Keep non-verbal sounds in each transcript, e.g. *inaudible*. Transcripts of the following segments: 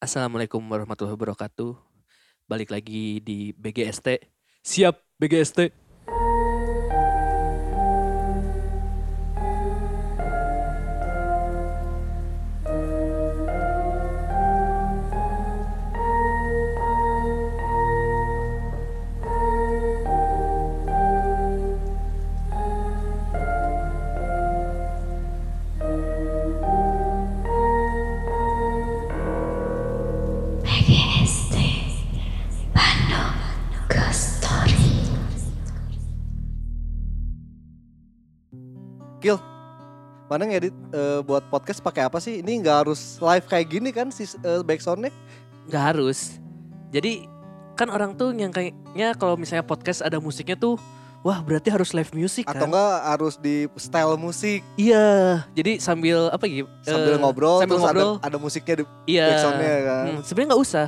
Assalamualaikum warahmatullahi wabarakatuh. Balik lagi di BGST. Siap BGST. Mana ngedit eh, buat podcast pakai apa sih? Ini nggak harus live kayak gini kan si uh, backsoundnya? Nggak harus. Jadi kan orang tuh yang kayaknya kalau misalnya podcast ada musiknya tuh wah berarti harus live music Atau kan. enggak harus di style musik Iya, jadi sambil apa gitu? sambil eh, ngobrol sambil terus ngobrol. ada ada musiknya di Iya. backsoundnya kan? Hmm, sebenarnya nggak usah.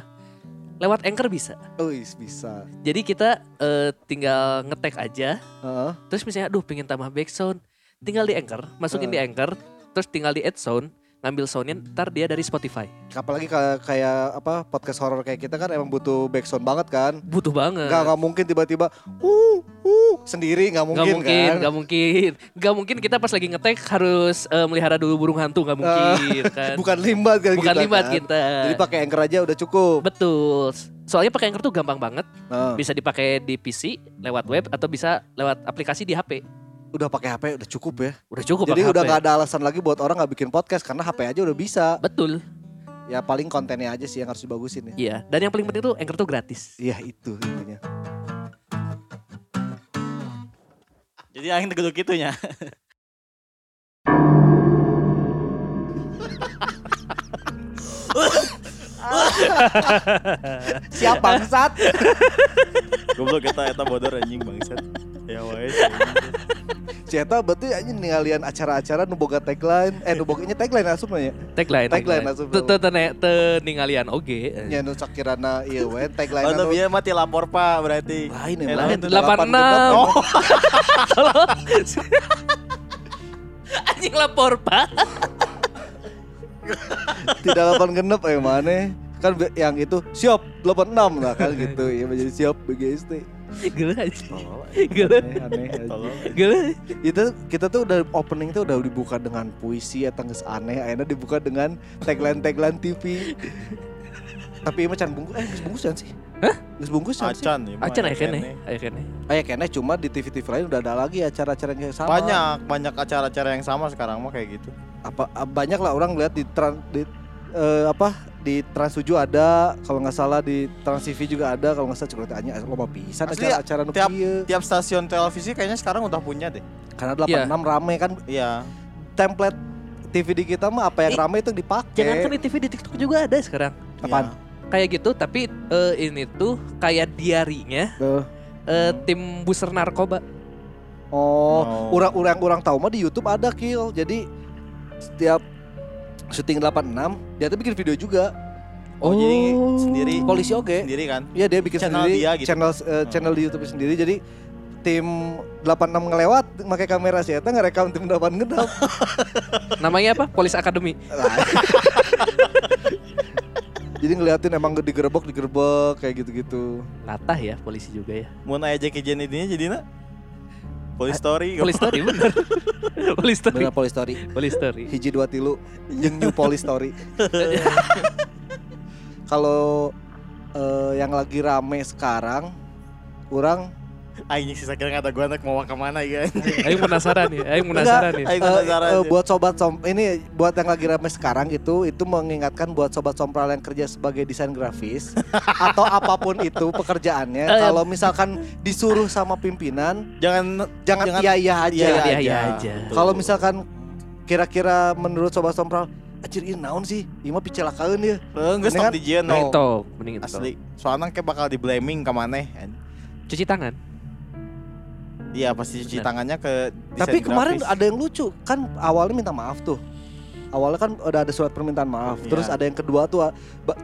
Lewat Anchor bisa. Oh is- bisa. Jadi kita eh, tinggal ngetek aja Heeh. Terus misalnya aduh pengen tambah back sound Tinggal di Anchor Masukin di Anchor Terus tinggal di add sound Ngambil soundnya Ntar dia dari Spotify Apalagi kayak, kayak apa podcast horror kayak kita kan emang butuh backsound banget kan? Butuh banget Nggak nggak mungkin tiba-tiba uh uh sendiri nggak Gak mungkin, mungkin, kan? gak mungkin, gak mungkin kita pas lagi ngetek harus eh, melihara dulu burung hantu, gak mungkin *laughs* kan? Bukan limbat kan Bukan kita libat kan? kita. Jadi pakai anchor aja udah cukup. Betul. Soalnya pakai Anchor tuh gampang banget, Nah, bisa dipakai di PC lewat web atau bisa lewat aplikasi di HP. Udah pakai HP udah cukup ya. Udah cukup Jadi udah HP. nggak ada alasan lagi buat orang nggak bikin podcast karena HP aja udah bisa. Betul. Ya paling kontennya aja sih yang harus dibagusin ya. Iya. Dan yang paling penting tuh Anchor tuh gratis. Iya itu intinya. Jadi aing tegeduk itunya. *laughs* Siap bangsat. *laughs* Goblok kita eta bodor anjing bangsat. Ya wae. Siapa berarti aja ningalian acara-acara nu boga tagline, eh nu boga nya tagline asup ya. Tagline. Tagline langsung. Te te te- te ningalian oge. Nya nu sakirana ieu we tagline Oh, anu biar mati lapor Pak berarti. lain Eh, ya. lain lain. tuh, 86. Oh, Anjing lapor, Pak. Tidak 8 genep eh mana? Kan yang itu siap 86 lah kan gitu. Ya menjadi siap BGST. Gila aja. *laughs* Gila. Gila. Itu kita tuh udah opening tuh udah dibuka dengan puisi atau geus aneh, akhirnya dibuka dengan tagline-tagline TV. Tapi emang can bungkus, eh bungkus can sih? Hah? Geus bungkus sih? Acan nih. mah, Acan ya aya kene, kene. aya kene. Oh ya cuma di TV-TV lain udah ada lagi acara-acara yang sama. Banyak, banyak acara-acara yang sama sekarang mah kayak gitu. Apa ah, banyak lah orang lihat di tran, di eh, apa di Trans 7 ada, kalau nggak salah di Trans TV juga ada, kalau nggak salah cerita aja loba pisan Asli, acara-acara nu tiap-. Tiap stasiun televisi kayaknya sekarang udah punya deh. Karena 86 rame kan Iya. template TV di kita mah apa yang Ih, rame itu dipakai. Jangan kan di TV di TikTok juga ada sekarang. Apaan? Iya. Kayak gitu, tapi eh, ini tuh kayak diarinya Tuh. eh, tim buser narkoba. Oh, Oh. orang orang orang tahu mah di YouTube ada kill. Jadi setiap syuting 86 dia tuh bikin video juga. Oh, jadi sendiri Polisi oke. sendiri kan? Iya dia bikin Channel sendiri dia gitu. channel eh, channel di YouTube sendiri. Jadi tim 86 ngelewat pakai kamera sih eta ngerekam tim 8 genap. *laughs* Namanya apa? Police Academy. *laughs* Jadi ngeliatin emang digerebek digerebek kayak gitu-gitu. Latah ya polisi juga ya. Mau nanya Jackie Chan ini jadinya Police Story. Police story *laughs* bener. police story. Bener Police Story. Police story. Hiji dua tilu jeung New Police Story. *laughs* Kalau eh, yang lagi rame sekarang orang Aing sih kira kata gua anak mau ke mana ya. Ayo penasaran nih, ayo penasaran nih. Aing Eh, penasaran. eh, buat sobat som ini buat yang lagi rame sekarang itu itu mengingatkan buat sobat sompral yang kerja sebagai desain grafis *laughs* atau apa pun itu pekerjaannya Eh. kalau misalkan disuruh sama pimpinan Jangan jangan Jangan iya iya aja. iya iya iya aja. Kalau misalkan kira-kira menurut sobat sompral Anjir ini naon sih? Ini mah picelakaan ya. Enggak stop di Jen Mending no. tok, mending tok. Asli. Soalnya kayak bakal di blaming ke mana Cuci tangan. Iya pasti cuci Benar. tangannya ke Tapi kemarin grafis. ada yang lucu kan awalnya minta maaf tuh. Awalnya kan udah ada surat permintaan maaf. Iya. Terus ada yang kedua tuh ah,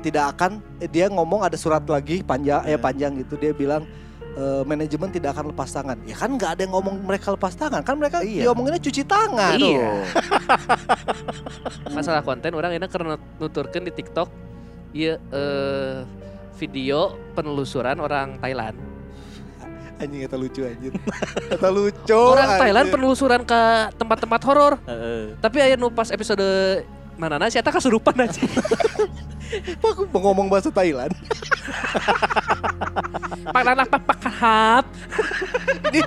tidak akan eh, dia ngomong ada surat lagi panjang ya Iya. panjang gitu dia bilang eh, manajemen tidak akan lepas tangan. Ya kan nggak ada yang ngomong mereka lepas tangan. Kan mereka Iya. diomonginnya cuci tangan. Iya. *laughs* Masalah konten orang enak karena nuturkan di TikTok Iya eh video penelusuran orang Thailand. Anjing eta lucu anjir. *laughs* Eta lucu. orang anjir. Thailand penelusuran ke tempat-tempat horor. Heeh. Tapi aya nu pas episode mana nah siapa kesurupan aja. *laughs* Apa aku mau ngomong bahasa Thailand? *laughs* Pak anak pak pak kahap. Ini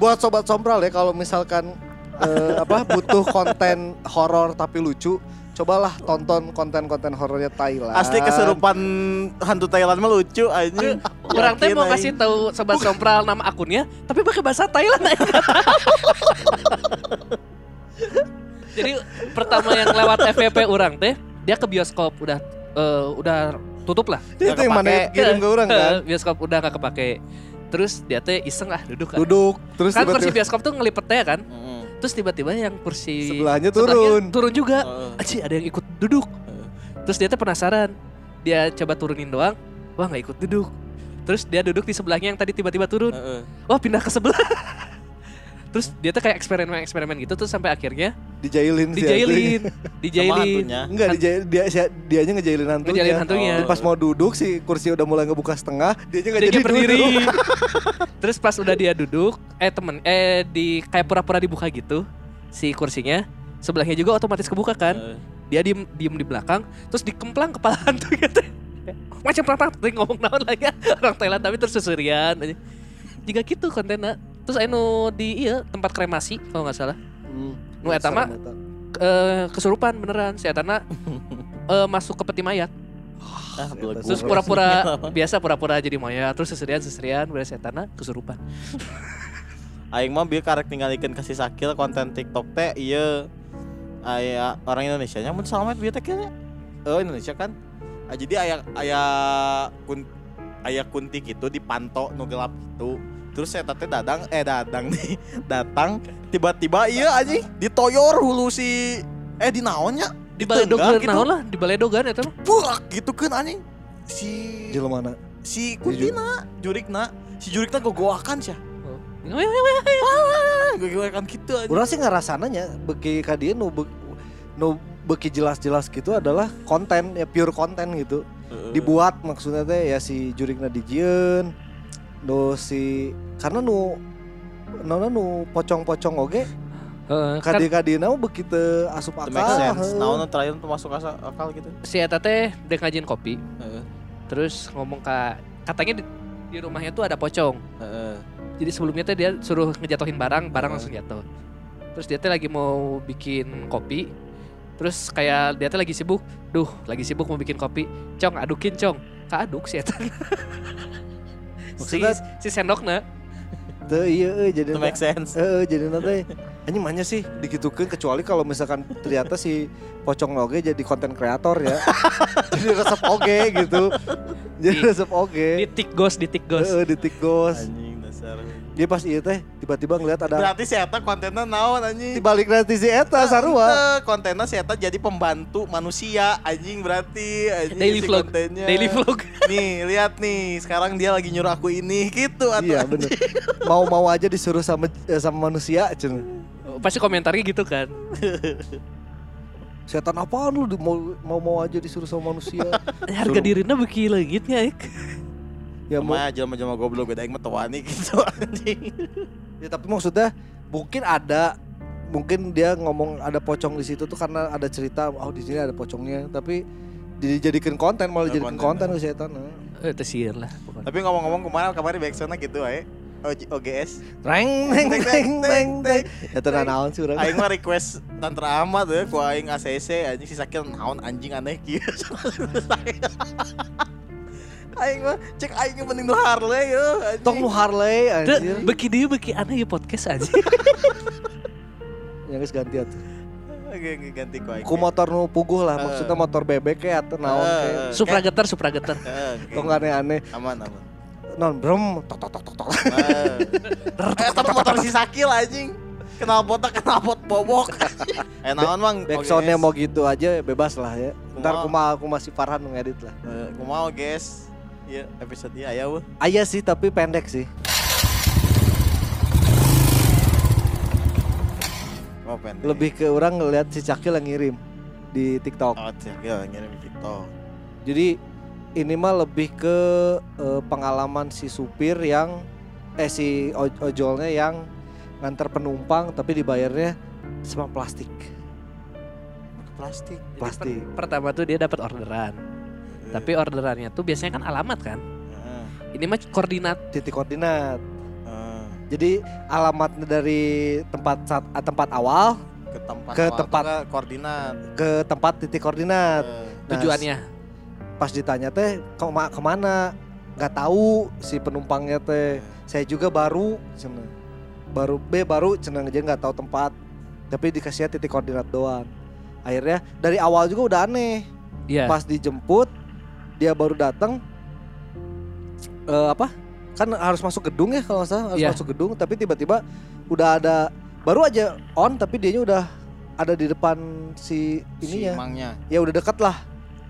buat sobat sompral ya kalau misalkan eh, apa butuh konten horor tapi lucu, cobalah tonton konten-konten horornya Thailand. Asli keserupan hantu Thailand mah lucu anjing. Orang teh mau kasih tahu sobat sompral nama akunnya, tapi pakai bahasa Thailand aja. *laughs* Jadi pertama yang lewat FVP orang teh, dia ke bioskop udah eh, udah tutup lah. Itu yang mana kirim ke orang kan? bioskop udah nggak kepake. Terus dia teh iseng ah duduk kan. Duduk terus Kan kursi bioskop tuh ngelipetnya kan. Heeh. Terus tiba-tiba yang kursi Sebelahnya turun. turun juga. Heeh. Aci ada yang ikut duduk. Heeh. Terus dia tuh penasaran. Dia coba turunin doang. Wah nggak ikut duduk. Terus dia duduk di sebelahnya yang tadi tiba-tiba turun. Heeh. Wah pindah ke sebelah. *laughs* Terus dia tuh kayak eksperimen-eksperimen gitu tuh sampai akhirnya dijailin dijailin, dijailin. Enggak dijail, dia si- dianya ngejailin hantunya. Ngejailin hantunya. Pas mau duduk si kursi udah mulai ngebuka setengah, dia nggak Dia jadi berdiri. duduk. *laughs* Terus pas udah dia duduk, eh temen, eh di kayak pura-pura dibuka gitu si kursinya. Sebelahnya juga otomatis kebuka kan. Heeh. Dia diem diem di belakang, terus dikemplang kepala hantu gitu. Macam perang teh ngomong naon lagi orang Thailand tapi terus susurian aja. Jika gitu kontennya. Terus anu di iya tempat kremasi kalau nggak salah. Hmm. Nu eta mah Serem eta. eh, kesurupan beneran si Etana *laughs* eh, masuk ke peti mayat. Ah, belagu. Terus pura-pura biasa pura-pura jadi mayat, terus seserian seserian beres Etana kesurupan. *laughs* Aing mah bieu karek ninggalikeun kasih sakil konten TikTok teh ieu aya orang Indonesia nya mun salamet bieu teh kieu nya. Oh Indonesia kan. Ah, jadi aya aya kun aya kunti gitu dipanto nu gelap gitu. Terus saya teh dadang eh dadang nih *laughs* datang tiba-tiba iya anjing ditoyor hulu si eh di naonnya Di baledogan gitu. naon lah, di baledogan eta mah. Buak gitu kan anjing. Si Jelema mana? si kuntina jurikna si jurikna gogoakan sih gogoakan gitu anjing. Urang sih ngarasananya beki ka dieu nu be- nu beki jelas-jelas gitu adalah konten ya pure konten gitu. Dibuat maksudnya teh ya si jurikna dijieun nu si karena nu nona nu pocong-pocong oge Heeh, kan kadi-kadina mah begitu asup akal. make sense. heuh. Nah, terakhir tuh masuk asa- akal gitu. si Eta teh dek ngajin kopi, Heeh. terus ngomong ke katanya di, di rumahnya tuh ada pocong. Heeh. Jadi sebelumnya teh dia suruh ngejatuhin barang, barang langsung jatuh. Terus dia teh lagi mau bikin kopi. Terus kayak dia teh lagi sibuk, duh lagi sibuk mau bikin kopi. Cong adukin cong, kaaduk si Eta. *laughs* si, Maksudnya- si sendokna. Teu iya euy jadi Itu make sense. Heeh, jadi nanti anjing mana sih digitukeun kecuali kalau misalkan ternyata si pocong oge jadi konten kreator ya. *laughs* jadi resep oge gitu. Jadi Di- resep Di oge. tik gos, di tik gos. Heeh, di tikgos. Anjing dasar. Dia pas iya teh tiba-tiba ngeliat ada Berarti si Eta kontennya naon anjing? dibalik nanti si eta sarua. Kontennya si Eta jadi pembantu manusia anjing berarti anjing Daily si vlog, kontennya. daily vlog. *laughs* Nih, lihat nih, sekarang dia lagi nyuruh aku ini gitu atau Iya bener. *laughs* Mau-mau aja disuruh sama eh, sama manusia cen. Pasti komentarnya gitu kan. Setan apaan lu mau mau mau aja disuruh sama manusia. *laughs* Harga dirinya beki legitnya, Ik. Ya mau Sama jelma-jelma goblok gue aing mah tewani *laughs* gitu anjing. Ya tapi maksudnya mungkin ada mungkin dia ngomong ada pocong di situ tuh karena ada cerita oh di sini ada pocongnya tapi dijadikan konten malah Oh, dijadikan konten. konten setan. nah. Eh, tesir lah. Tapi ngomong-ngomong kemarin kemarin backsoundnya gitu ae. O- OGS. Reng teng teng teng teng. Ya tenan naon sih urang. Aing mah request Tantra Ahmad ya, ku aing ACC anjing si Sakil naon anjing aneh kieu. *laughs* aing mah cek aing ge mending nu Harley yo. Tong nu Harley anjir. beki dia beki aneh ya podcast aja. *laughs* Yang geus ganti atuh. Ganti ku aing. Ku motor nu puguh lah Eh. maksudnya motor bebek kayak atau naon Eh, kayak. eh. supra getar, supra oke. Tong aneh-aneh. aman aman. Non brem tok tok tok tok tok. Eh, eh tapi motor si Sakil anjing. Kenal pot kenal pot bobok. *laughs* eh naon mang? Backsoundnya mau gitu aja bebas lah ya. Ntar Kumaha? aku masih Farhan ngedit lah. Eh, ku mau guys. Iya, episode ieu aya weh. Aya sih tapi pendek sih. Oh, pendek. Lebih ke orang ngeliat si Cakil yang ngirim di TikTok. Oh, Sakil ngirim TikTok. Jadi ini mah lebih ke eh, pengalaman si supir yang eh si oj- ojolnya yang nganter penumpang tapi dibayarnya sama plastik. Plastik. Jadi Plastik. per- pertama tuh dia dapat orderan. Tapi orderannya tuh biasanya kan alamat kan. Heeh. Ini mah koordinat. Titik koordinat. Heeh. Jadi alamatnya dari tempat saat, ah, tempat awal ke tempat Ke awal tempat- ke koordinat. ke tempat titik koordinat. Eh, Nah, Tujuannya. Pas ditanya teh kema ke mana? Nggak tahu si penumpangnya teh. Saya juga baru cenah. Baru B baru cenah jadi nggak tahu tempat. Tapi dikasihnya titik koordinat doang. Akhirnya dari awal juga udah aneh. Iya. Pas dijemput dia baru datang eh, apa? Kan harus masuk gedung ya kalau nggak salah harus Iya. masuk gedung tapi tiba-tiba udah ada baru aja on tapi dianya udah ada di depan si si ininya. mangnya. Ya udah deket lah.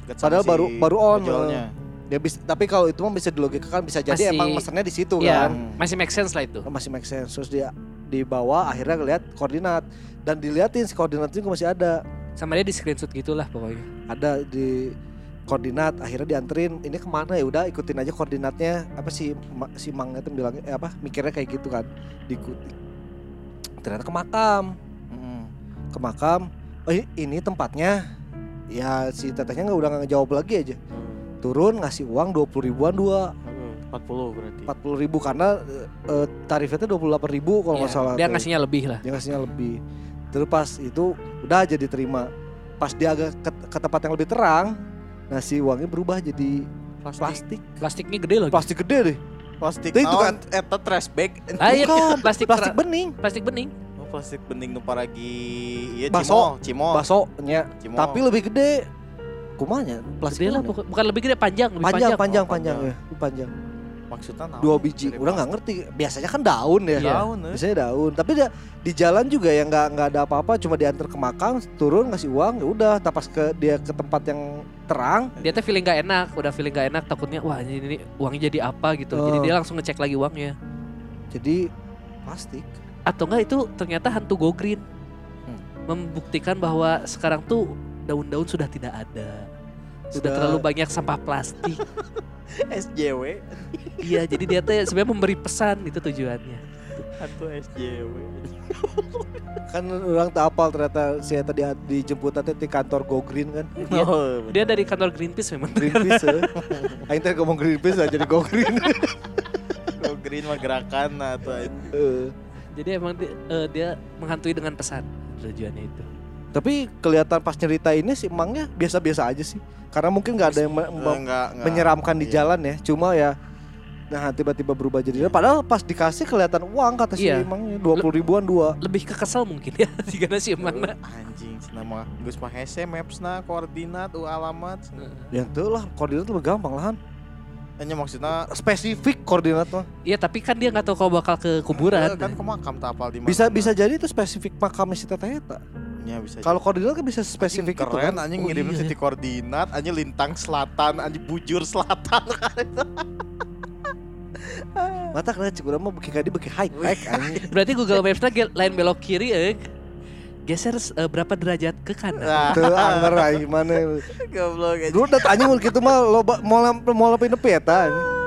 Deket Padahal si baru- baru on, ojolnya. Ya bisa, tapi kalau itu mah bisa dilogikakan bisa jadi Masih- emang mesennya di situ Iya, kan. masih make sense lah itu. Masih make sense. Terus dia dibawa akhirnya ngeliat koordinat dan diliatin si koordinat juga masih ada. Sama dia di screenshot gitulah pokoknya. Ada di koordinat akhirnya dianterin ini ke mana ya? Udah ikutin aja koordinatnya. Apa sih si mangnya tuh bilang eh, apa mikirnya kayak gitu kan. Diikuti ternyata ke makam. Heeh. ke makam. Oh ini tempatnya? Ya si tetehnya nggak udah nggak ngejawab lagi aja. Turun ngasih uang 20 ribuan dua. Heeh, 40 berarti. 40 ribu karena eh, tarifnya tuh 28 ribu kalau nggak Iya, salah Dia tuh. ngasihnya lebih lah. dia ngasihnya lebih. Terus pas itu udah aja diterima. Pas dia agak ke, ke tempat yang lebih terang nah si uangnya berubah jadi Plastik. plastik Plastiknya gede lagi. plastik gede deh Plastik. Itu kan- kan eta trash bag. Ah, iya, Bukan, plastik plastik bening plastik bening. Oh, plastik bening nu paragi iya Baso. cimol, cimol. baksonya Cimol. tapi lebih gede kumanya plastik Gede lah, pokok- bukan lebih gede panjang, lebih panjang panjang. panjang Oh, panjang panjang. ya panjang maksudnya naon? dua biji udah nggak ngerti biasanya kan daun ya Iya. Daun, eh. biasanya daun tapi dia di jalan juga ya nggak nggak ada apa-apa cuma diantar ke makam turun ngasih uang ya udah tapas ke dia ke tempat yang terang Dia tuh feeling gak enak, udah feeling gak enak takutnya wah ini, ini uangnya jadi apa gitu. Jadi Oh. dia langsung ngecek lagi uangnya. jadi plastik Atau enggak itu ternyata hantu go green. Hmm. Membuktikan bahwa sekarang tuh daun-daun sudah tidak ada. Sudah Sudah- terlalu banyak sampah plastik. *laughs* SJW iya, jadi dia tuh sebenarnya memberi pesan itu tujuannya. Atau SJW. kan orang tak apal ternyata saya tadi dijemput tadi di kantor Go Green kan Iya. Oh, Dia dari kantor Greenpeace memang. Greenpeace ya. Aing teh ngomong Greenpeace aja jadi Go Green. *laughs* Go green mah gerakan nah tuh. Eh, Jadi emang dia, eh, dia menghantui dengan pesan tujuannya itu. Tapi kelihatan pas cerita ini sih emangnya biasa-biasa aja sih. Karena mungkin nggak ada yang me- me- enggak, enggak. menyeramkan di Iya. jalan ya. Cuma ya nah tiba-tiba berubah jadi padahal pas dikasih kelihatan uang kata si Iya. emangnya 20 ribuan dua. Lebih ke kesel mungkin ya. *laughs* Jika si emang na. Anjing, nama Gus mah hese mapsna koordinat u alamat. Ya itu lah koordinat lebih gampang lah. Han. Hanya maksudnya Spesifik koordinat mah. Iya tapi kan dia nggak tahu kalau bakal ke kuburan. eh, kan ke makam tak apal di mana. Bisa bisa jadi itu spesifik makamnya si Teteh eta. Ya, bisa. Kalau koordinat kan bisa spesifik itu keren kan. anjing Oh, ngirim iya, titik koordinat anjing lintang selatan anjing bujur selatan *laughs* *laughs* Mata kena cik urang mah beki kadi beki high tech anjing. *laughs* Berarti Google Maps lain belok kiri eh. Geser eh, berapa derajat ke kanan. nah Teu anger ai mana. goblok anjing. Dulu udah tanya mun kitu mah loba mau mau lepi nepi eta. anjing.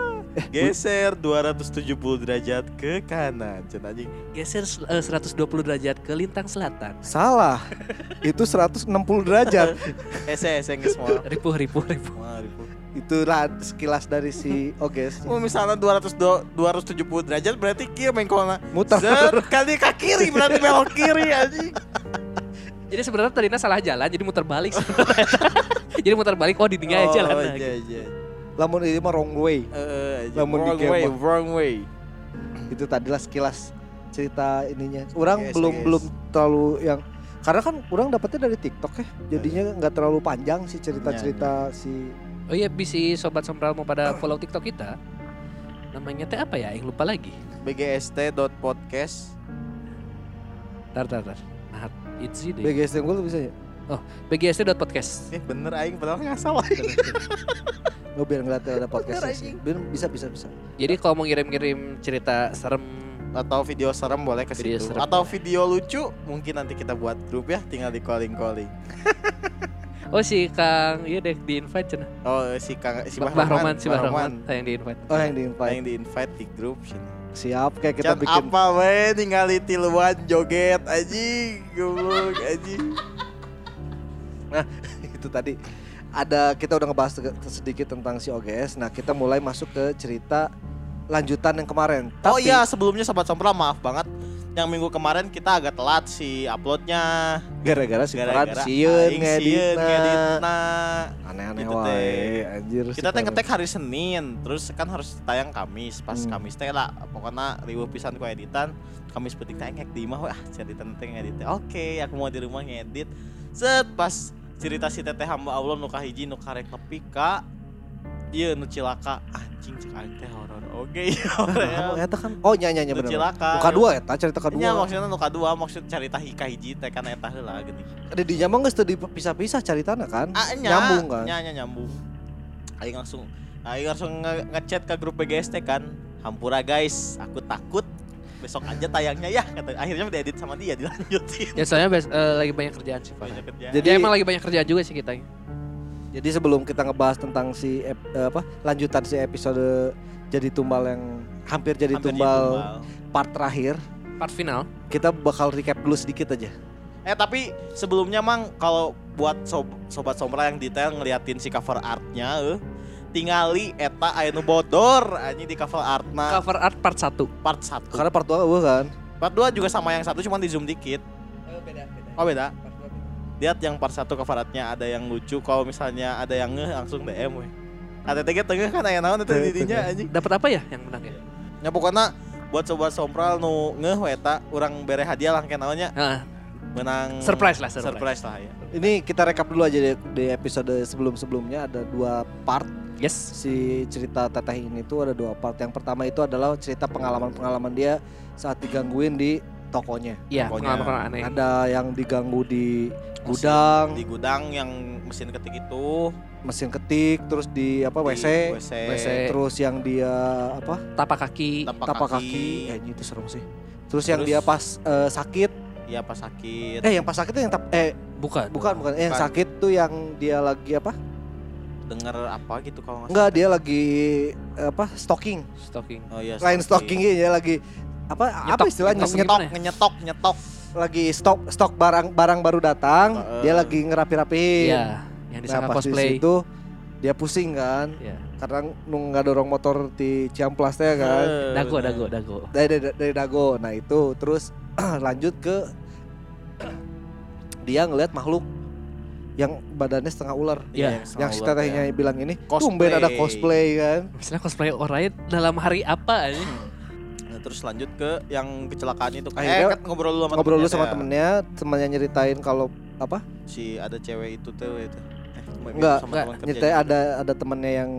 geser 270 derajat ke kanan Cen anjing Geser eh, 120 derajat ke lintang selatan. Salah. *laughs* Itu 160 derajat. ese ese geus moal Ripuh ripuh ripuh. Moal, ribu. Itulah sekilas dari si *laughs* Oges. Oh misalnya 200 do, 270 derajat berarti kia mengkolna Muter. Zet, kali ke kiri berarti belok kiri anjing *laughs* Jadi sebenarnya tadinya salah jalan jadi muter balik sebenarnya. *laughs* jadi muter balik oh di dinya aja jalan. Oh, iya, iya. Lamun ini mah wrong way. Anjing. Lamun di wrong game way, mah. wrong way. Itu tadilah sekilas cerita ininya. Orang Oke, belum oke. belum terlalu yang karena kan orang dapetnya dari TikTok ya. Jadinya nggak terlalu panjang sih cerita-cerita si Oh iya bisa sobat sombral mau pada follow TikTok kita. Namanya teh apa ya? Yang lupa lagi. bgst.podcast Tar tar tar. Nah, itu deh. BGS yang gue bisa ya. BGST.podcast. Eh bener aing padahal nggak salah Oh, biar ngeliat ada podcastnya Bener, sih. Biar bisa bisa bisa. Jadi kalau mau ngirim-ngirim cerita serem Atau video serem boleh ke Video situ serem Atau boleh. video lucu mungkin nanti kita buat grup ya Tinggal di calling-calling *laughs* Oh si Kang, iya deh di invite cenah. Oh si Kang si Bah, Bah, Roman, si Bah Bah Roman yang di invite. Oh yang di Yang invite. di invite di grup cenah. Siap kayak kita Can bikin. apa we ningali tiluan joget aji goblok aji. *laughs* itu tadi ada kita udah ngebahas sedikit tentang si OGS. Nah kita mulai masuk ke cerita lanjutan yang kemarin. Oh Tapi- iya sebelumnya sobat sompral maaf banget yang minggu kemarin kita agak telat si uploadnya gara-gara si gara-gara sieun ngeditna. Aneh-aneh Gitu, wae anjir. si Kita teh Farhan. ngetek hari Senin, terus kan harus tayang Kamis. Pas Hmm. Kamis teh lah, pokoknya riweuh pisan ku editan. Kamis penting tayang ngek di imah wah, editan teh ngedit. Oke, aku mau di rumah ngedit. Set pas cerita si teteh hamba Allah nu kahiji nu karek nepi ka ieu nu cilaka anjing cek aing teh horor oge Nah, *laughs* eta kan oh nya nya nya nu bener. cilaka Muka dua eta cerita Nya kedua. maksudnya nu kadua maksud cerita hika hiji teh kan eta heula geuning. Ada di nyamang geus teu dipisah-pisah ceritana kan? Ah, nya, Nyambung kan? Nya, nya nyambung. Aing langsung aing langsung nge- ngechat ke grup BGST kan. Hampura guys, aku takut besok aja tayangnya ya kata akhirnya diedit sama dia dilanjutin Ya soalnya bes- eh, lagi banyak kerjaan sih Pak. banyak kerja Jadi Ya emang lagi banyak kerjaan juga sih kita. Jadi sebelum kita ngebahas tentang si ep- eh, apa lanjutan si episode jadi tumbal yang hampir jadi Hampir tumbal part terakhir, Part final. kita bakal recap dulu sedikit aja. eh tapi sebelumnya mang kalau buat sob- sobat sombra yang detail ngeliatin si cover artnya eh tingali eta nu bodor anjing di cover artna Cover art part 1. part 1 Karena part 2 eueuh kan. part 2 juga sama yang satu cuma di zoom dikit beda, beda. oh beda lihat yang part satu cover artnya ada yang lucu kalau misalnya ada yang ngeh langsung DM weh ada tiga tengah kan aya naon itu didinya anjing Dapat apa ya yang menang ya? ya pokoknya buat sobat sompral nu ngeh we eta urang bere hadiah lah kayak naonnya menang Surprise lah, surprise. surprise lah ya Ini kita rekap dulu aja di, di episode sebelum-sebelumnya ada dua part yes. si cerita teteh ini tuh ada dua part. Yang pertama itu adalah cerita pengalaman-pengalaman dia saat digangguin di tokonya. Iya, Pokoknya pengalaman aneh. Ada yang diganggu di gudang, di gudang yang mesin ketik itu mesin ketik, terus di apa di WC, WC, WC. terus yang dia apa Tapak kaki. tapak, tapak kaki, kaki, ya ini itu serem sih. Terus, yang Terus- dia pas eh, sakit, iya pas sakit eh yang pas sakit tuh yang tap, eh Bukan. bukan bukan, Eh, yang Bukan. sakit tuh yang dia lagi apa? denger apa gitu kalau nggak dia lagi eh, apa stalking, Stalking. oh iya lain stalking ya lagi apa apa Nyetok, istilahnya nyetok nyetok ya? nyetok nyetok lagi stok stok barang barang baru datang Heeh. dia lagi ngerapi-rapiin Iya, yang nah disangka di cosplay. situ dia pusing kan Iya. karena nung nggak dorong motor di Ciamplas teh kan Eh, Dago, dago, dago. dari, dari dari dago nah itu terus *clears throat* lanjut ke dia ngelihat makhluk yang badannya setengah ular Iya, yang si tetehnya bilang ini Cosplay. tumben ada cosplay kan Misalnya cosplay orang dalam hari apa aja? Nah, terus lanjut ke yang kecelakaan itu. Eh, kan ngobrol dulu sama ngobrol dulu temennya sama teh. temennya temannya nyeritain kalau apa Si ada cewek itu tuh itu. Eh, Enggak, sama enggak. kerja nyeritain juga. ada ada temennya yang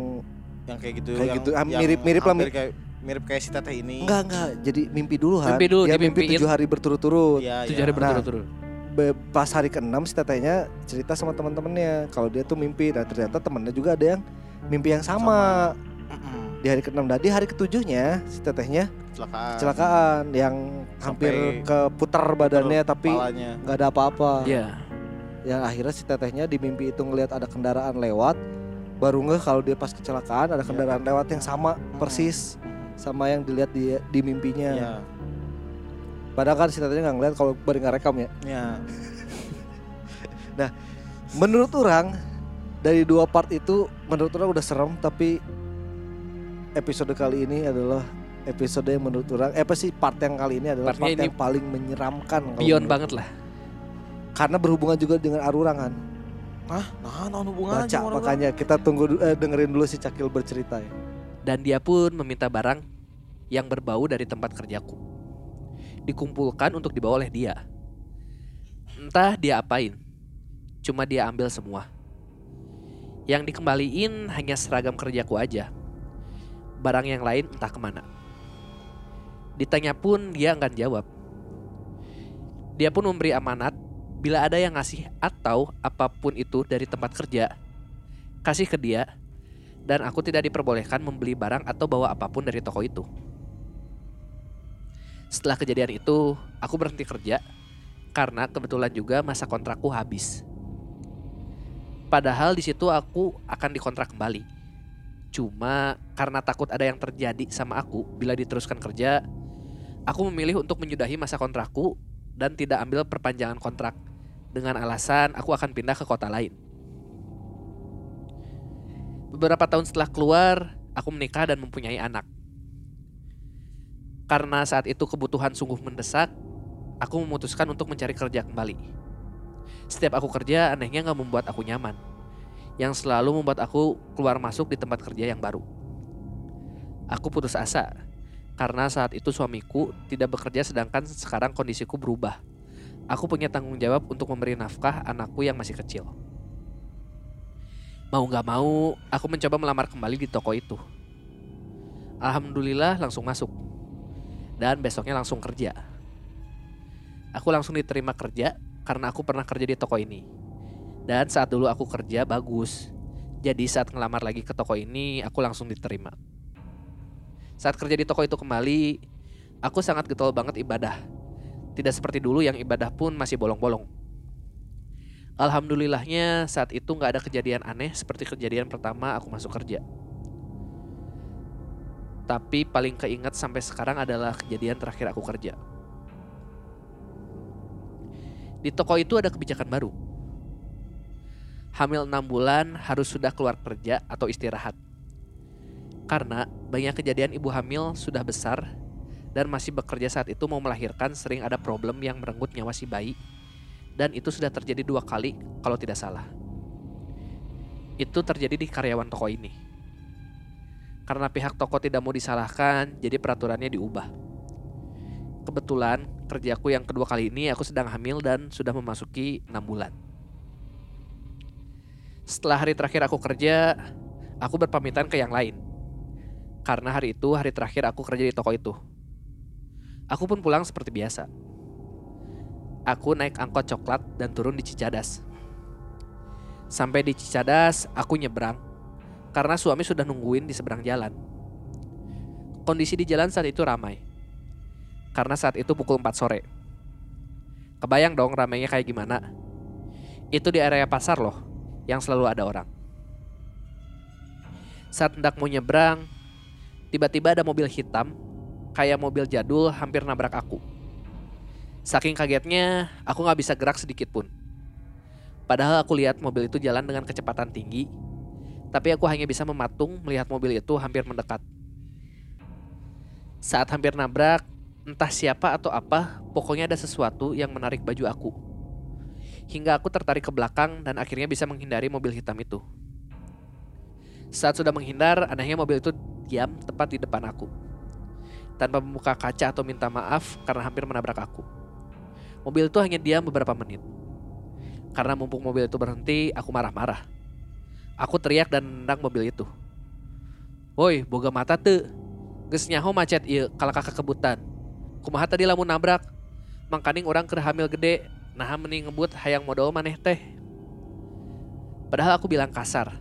yang kayak gitu kayak yang, gitu, ah, yang mirip-mirip lah, hampir kayak mirip kayak si teteh ini. enggak enggak jadi mimpi dulu kan Mimpi dulu, dia mimpi tujuh hari berturut-turut Iya, Tujuh iya. hari Nah, berturut-turut. Be- pas hari keenam si tetehnya cerita sama teman-temannya kalau dia tuh mimpi dan ternyata temennya juga ada yang mimpi yang sama, Mm-mm. Di hari keenam dan di hari ketujuhnya si tetehnya Kecelakaan. kecelakaan yang hampir Sampai keputar badannya tapi nggak ada apa-apa Iya. yang akhirnya si tetehnya di mimpi itu ngelihat ada kendaraan lewat baru ngeh kalau dia pas kecelakaan ada Iya. kendaraan lewat yang sama persis sama yang dilihat di di mimpinya Iya. padahal kan si tetehnya nggak ngeliat kalau baru nggak rekam ya Iya. menurut orang dari dua part itu menurut orang udah serem tapi episode kali ini adalah episode yang menurut orang eh apa sih part yang kali ini adalah Partnya part ini yang paling menyeramkan Beyond banget lah. karena berhubungan juga dengan arurangan Hah? Nah, nah hubungannya baca makanya kita tunggu eh, dengerin dulu si Cakil bercerita ya Dan dia pun meminta barang yang berbau dari tempat kerjaku. Dikumpulkan untuk dibawa oleh dia. Entah dia apain. Cuma dia ambil semua. Yang dikembaliin hanya seragam kerjaku aja. Barang yang lain entah ke mana. Ditanya pun dia enggan jawab. Dia pun memberi amanat bila ada yang ngasih atau apa pun itu dari tempat kerja, kasih ke dia dan aku tidak diperbolehkan membeli barang atau bawa apa pun dari toko itu. Setelah kejadian itu, aku berhenti kerja karena kebetulan juga masa kontrakku habis. Padahal di situ aku akan dikontrak kembali. Cuma karena takut ada yang terjadi sama aku bila diteruskan kerja, aku memilih untuk menyudahi masa kontrakku dan tidak ambil perpanjangan kontrak dengan alasan aku akan pindah ke kota lain. Beberapa tahun setelah keluar, aku menikah dan mempunyai anak. Karena saat itu kebutuhan sungguh mendesak, aku memutuskan untuk mencari kerja kembali. Setiap aku kerja, anehnya nggak membuat aku nyaman. Yang selalu membuat aku keluar masuk di tempat kerja yang baru. Aku putus asa, karena saat itu suamiku tidak bekerja sedangkan sekarang kondisiku berubah. Aku punya tanggung jawab untuk memberi nafkah anakku yang masih kecil. Mau gak mau, aku mencoba melamar kembali di toko itu. Alhamdulillah langsung masuk. Dan besoknya langsung kerja. Aku langsung diterima kerja karena aku pernah kerja di toko ini. Dan saat dulu aku kerja bagus. Jadi saat ngelamar lagi ke toko ini, aku langsung diterima. Saat kerja di toko itu kembali, aku sangat getol banget ibadah. Tidak seperti dulu yang ibadah pun masih bolong-bolong. Alhamdulillahnya saat itu nggak ada kejadian aneh seperti kejadian pertama aku masuk kerja. Tapi paling keinget sampai sekarang adalah kejadian terakhir aku kerja. Di toko itu ada kebijakan baru. Hamil 6 bulan harus sudah keluar kerja atau istirahat. Karena banyak kejadian ibu hamil sudah besar dan masih bekerja saat itu mau melahirkan sering ada problem yang merenggut nyawa si bayi dan itu sudah terjadi dua kali kalau tidak salah. Itu terjadi di karyawan toko ini. Karena pihak toko tidak mau disalahkan, jadi peraturannya diubah. Kebetulan kerjaku yang kedua kali ini aku sedang hamil dan sudah memasuki 6 bulan. Setelah hari terakhir aku kerja, aku berpamitan ke yang lain. Karena hari itu hari terakhir aku kerja di toko itu. Aku pun pulang seperti biasa. Aku naik angkot coklat dan turun di Cicadas. Sampai di Cicadas, aku nyebrang karena suami sudah nungguin di seberang jalan. Kondisi di jalan saat itu ramai. Karena saat itu pukul 4 sore. Kebayang dong ramainya kayak gimana? Itu di area pasar loh, yang selalu ada orang. Saat hendak mau nyebrang, tiba-tiba ada mobil hitam, kayak mobil jadul hampir nabrak aku. Saking kagetnya, aku nggak bisa gerak sedikit pun. Padahal aku lihat mobil itu jalan dengan kecepatan tinggi, tapi aku hanya bisa mematung melihat mobil itu hampir mendekat. Saat hampir nabrak, entah siapa atau apa, pokoknya ada sesuatu yang menarik baju aku. Hingga aku tertarik ke belakang dan akhirnya bisa menghindari mobil hitam itu. Saat sudah menghindar, anehnya mobil itu diam tepat di depan aku. Tanpa membuka kaca atau minta maaf karena hampir menabrak aku. Mobil itu hanya diam beberapa menit. Karena mumpung mobil itu berhenti, aku marah-marah. Aku teriak dan nendang mobil itu. Woi, boga mata tuh. Geus nyaho macet ieu kalau kakak kebutan. Kumaha tadi lamun nabrak. Mangkaning orang keur hamil gede, nah mending ngebut hayang modal maneh teh. Padahal aku bilang kasar.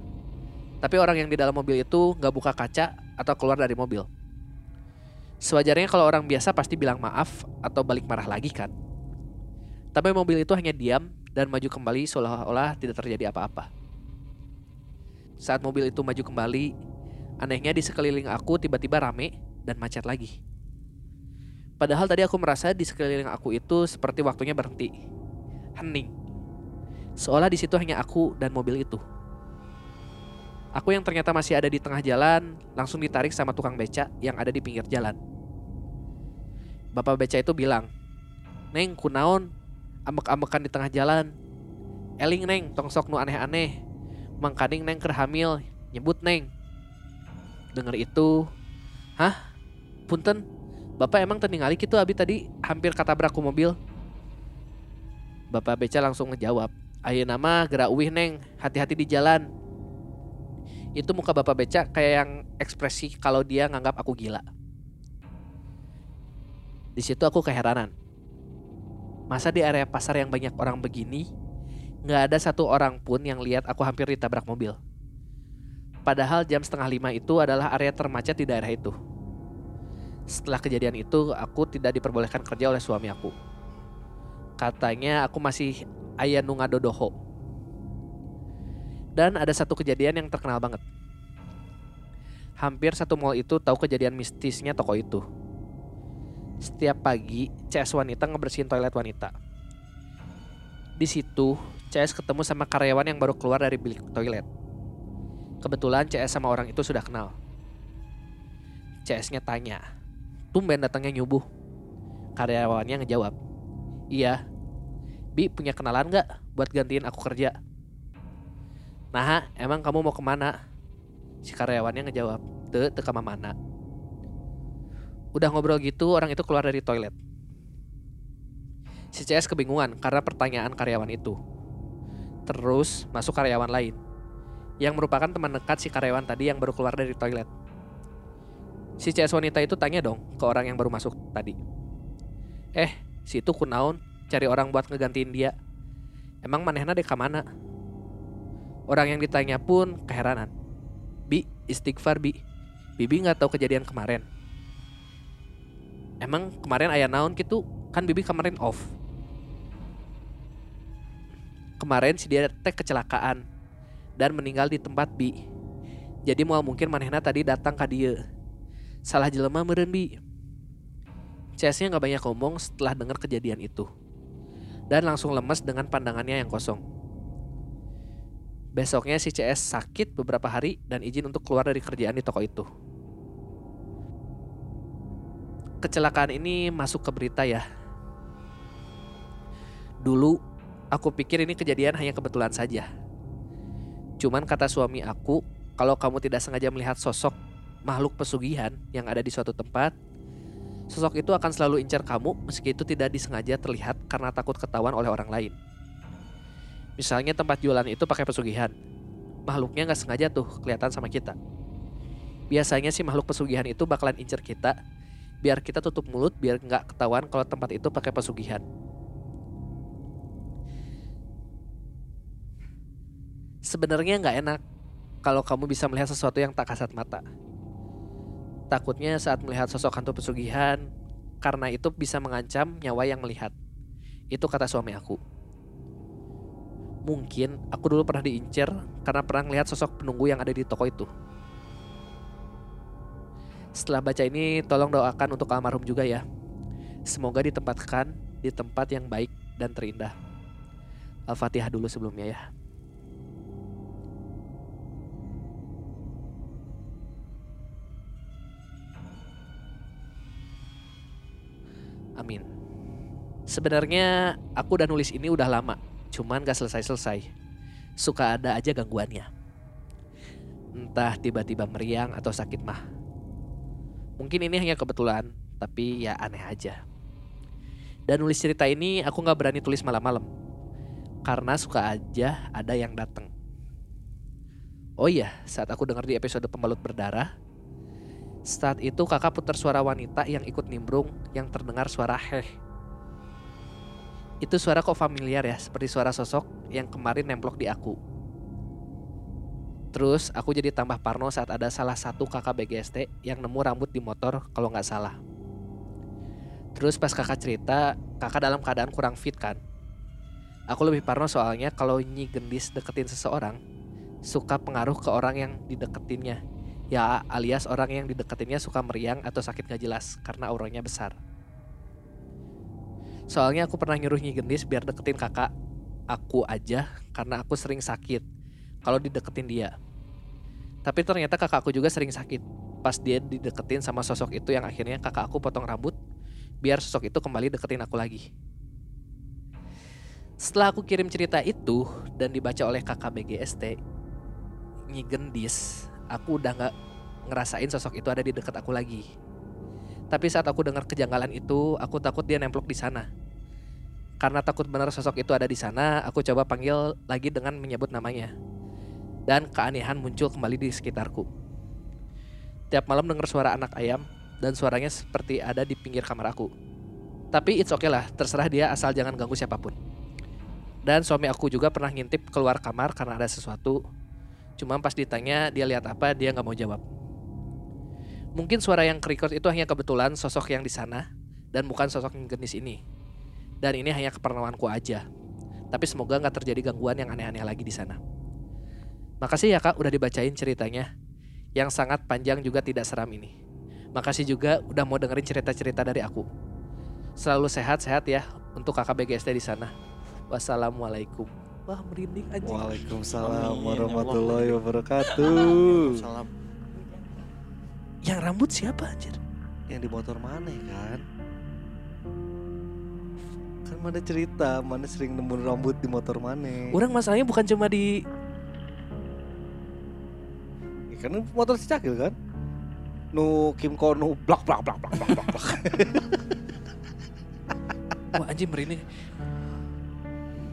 Tapi orang yang di dalam mobil itu nggak buka kaca atau keluar dari mobil. Sewajarnya kalau orang biasa pasti bilang maaf atau balik marah lagi kan. Tapi mobil itu hanya diam dan maju kembali seolah-olah tidak terjadi apa-apa. Saat mobil itu maju kembali, anehnya di sekeliling aku tiba-tiba rame dan macet lagi. Padahal tadi aku merasa di sekeliling aku itu seperti waktunya berhenti. Hening. Seolah di situ hanya aku dan mobil itu. Aku yang ternyata masih ada di tengah jalan langsung ditarik sama tukang beca yang ada di pinggir jalan. Bapak beca itu bilang, Neng, kunaon, ambek-ambekan di tengah jalan. Eling neng, tongsok nu aneh-aneh. Mangkaning neng ker hamil, nyebut neng. Dengar itu, hah? Punten, bapak emang teningali gitu abi tadi hampir katabrak ku mobil. Bapak beca langsung ngejawab, ayo nama gerak uwih neng, hati-hati di jalan. Itu muka bapak beca kayak yang ekspresi kalau dia nganggap aku gila. Di situ aku keheranan. Masa di area pasar yang banyak orang begini, nggak ada satu orang pun yang lihat aku hampir ditabrak mobil. Padahal jam setengah lima itu adalah area termacet di daerah itu. Setelah kejadian itu, aku tidak diperbolehkan kerja oleh suami aku. Katanya aku masih ayah nunga dodoho. Dan ada satu kejadian yang terkenal banget. Hampir satu mall itu tahu kejadian mistisnya toko itu. Setiap pagi, CS wanita ngebersihin toilet wanita. Di situ, CS ketemu sama karyawan yang baru keluar dari bilik toilet. Kebetulan CS sama orang itu sudah kenal. CS-nya tanya, tumben datangnya nyubuh. Karyawannya ngejawab, iya. Bi punya kenalan gak buat gantiin aku kerja? Nah, emang kamu mau ke mana? Si karyawannya ngejawab, te, te kama mana. Udah ngobrol gitu, orang itu keluar dari toilet. Si CS kebingungan karena pertanyaan karyawan itu. Terus masuk karyawan lain, yang merupakan teman dekat si karyawan tadi yang baru keluar dari toilet. Si CS wanita itu tanya dong ke orang yang baru masuk tadi. Eh, si itu kunaon cari orang buat ngegantiin dia. Emang manehna dek mana? Orang yang ditanya pun keheranan. Bi, istighfar bi. Bibi nggak tahu kejadian kemarin. Emang kemarin ayah naon gitu? Kan Bibi kemarin off. Kemarin si dia teh kecelakaan dan meninggal di tempat Bi. Jadi mau mungkin manehna tadi datang ke dia. Salah jelema meureun Bi. CS-nya nggak banyak ngomong setelah dengar kejadian itu. Dan langsung lemes dengan pandangannya yang kosong. Besoknya si CS sakit beberapa hari dan izin untuk keluar dari kerjaan di toko itu. Kecelakaan ini masuk ke berita ya. Dulu aku pikir ini kejadian hanya kebetulan saja. Cuman kata suami aku, kalau kamu tidak sengaja melihat sosok makhluk pesugihan yang ada di suatu tempat, sosok itu akan selalu incar kamu meski itu tidak disengaja terlihat karena takut ketahuan oleh orang lain. Misalnya tempat jualan itu pakai pesugihan, makhluknya nggak sengaja tuh kelihatan sama kita. Biasanya sih makhluk pesugihan itu bakalan incer kita, biar kita tutup mulut biar nggak ketahuan kalau tempat itu pakai pesugihan. Sebenarnya nggak enak kalau kamu bisa melihat sesuatu yang tak kasat mata. Takutnya saat melihat sosok hantu pesugihan, karena itu bisa mengancam nyawa yang melihat. Itu kata suami aku. Mungkin aku dulu pernah diincer karena pernah melihat sosok penunggu yang ada di toko itu. Setelah baca ini, tolong doakan untuk almarhum juga ya. Semoga ditempatkan di tempat yang baik dan terindah. Al-Fatihah dulu sebelumnya ya. Amin. Sebenarnya aku udah nulis ini udah lama, cuman gak selesai-selesai. Suka ada aja gangguannya. Entah tiba-tiba meriang atau sakit mah. Mungkin ini hanya kebetulan, tapi ya aneh aja. Dan nulis cerita ini aku gak berani tulis malam-malam. Karena suka aja ada yang datang. Oh iya, saat aku dengar di episode pembalut berdarah, saat itu kakak putar suara wanita yang ikut nimbrung yang terdengar suara heh. Itu suara kok familiar ya, seperti suara sosok yang kemarin nemplok di aku. Terus aku jadi tambah parno saat ada salah satu kakak BGST yang nemu rambut di motor kalau nggak salah. Terus pas kakak cerita, kakak dalam keadaan kurang fit kan. Aku lebih parno soalnya kalau Nyi Gendis deketin seseorang, suka pengaruh ke orang yang dideketinnya. Ya alias orang yang dideketinnya suka meriang atau sakit gak jelas karena auranya besar. Soalnya aku pernah nyuruh Nyi Gendis biar deketin kakak aku aja karena aku sering sakit kalau dideketin dia. Tapi ternyata kakak aku juga sering sakit pas dia dideketin sama sosok itu yang akhirnya kakak aku potong rambut biar sosok itu kembali deketin aku lagi. Setelah aku kirim cerita itu dan dibaca oleh kakak BGST, Nyi Gendis, aku udah gak ngerasain sosok itu ada di dekat aku lagi. Tapi saat aku dengar kejanggalan itu, aku takut dia nemplok di sana. Karena takut benar sosok itu ada di sana, aku coba panggil lagi dengan menyebut namanya. Dan keanehan muncul kembali di sekitarku. Tiap malam dengar suara anak ayam dan suaranya seperti ada di pinggir kamar aku. Tapi it's okay lah, terserah dia asal jangan ganggu siapa pun. Dan suami aku juga pernah ngintip keluar kamar karena ada sesuatu. Cuma pas ditanya dia lihat apa, dia nggak mau jawab. Mungkin suara yang kerekord itu hanya kebetulan sosok yang di sana dan bukan sosok yang jenis ini. Dan ini hanya kepernawanku aja. Tapi semoga nggak terjadi gangguan yang aneh-aneh lagi di sana. Makasih ya kak udah dibacain ceritanya yang sangat panjang juga tidak seram ini. Makasih juga udah mau dengerin cerita-cerita dari aku. Selalu sehat-sehat ya untuk kakak BGSD di sana. Wassalamualaikum. Wah merinding anjing. Waalaikumsalam Amin, warahmatullahi wabarakatuh. Salam. Yang rambut siapa anjir? Yang di motor mana ya kan? Kan mana cerita, mana sering nemu rambut di motor mana? Orang masalahnya bukan cuma di Ya, kan motor si Cakil kan? Nu Kim Ko nu blak blak blak blak blak blak. blak. Wah anjing merinding.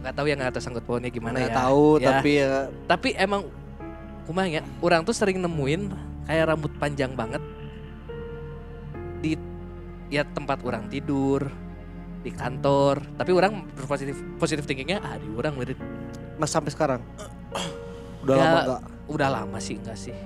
Gak tahu yang atas sangkut pohonnya gimana Nggak ya. tahu Ya. tapi ya Tapi emang kumaha ya, orang tuh sering nemuin kayak rambut panjang banget di ya tempat orang tidur, di kantor. Tapi orang berpositif positif thinkingnya ah di orang mirip. mas sampai sekarang. *clears throat* Udah Ya, lama enggak? Udah lama sih enggak sih.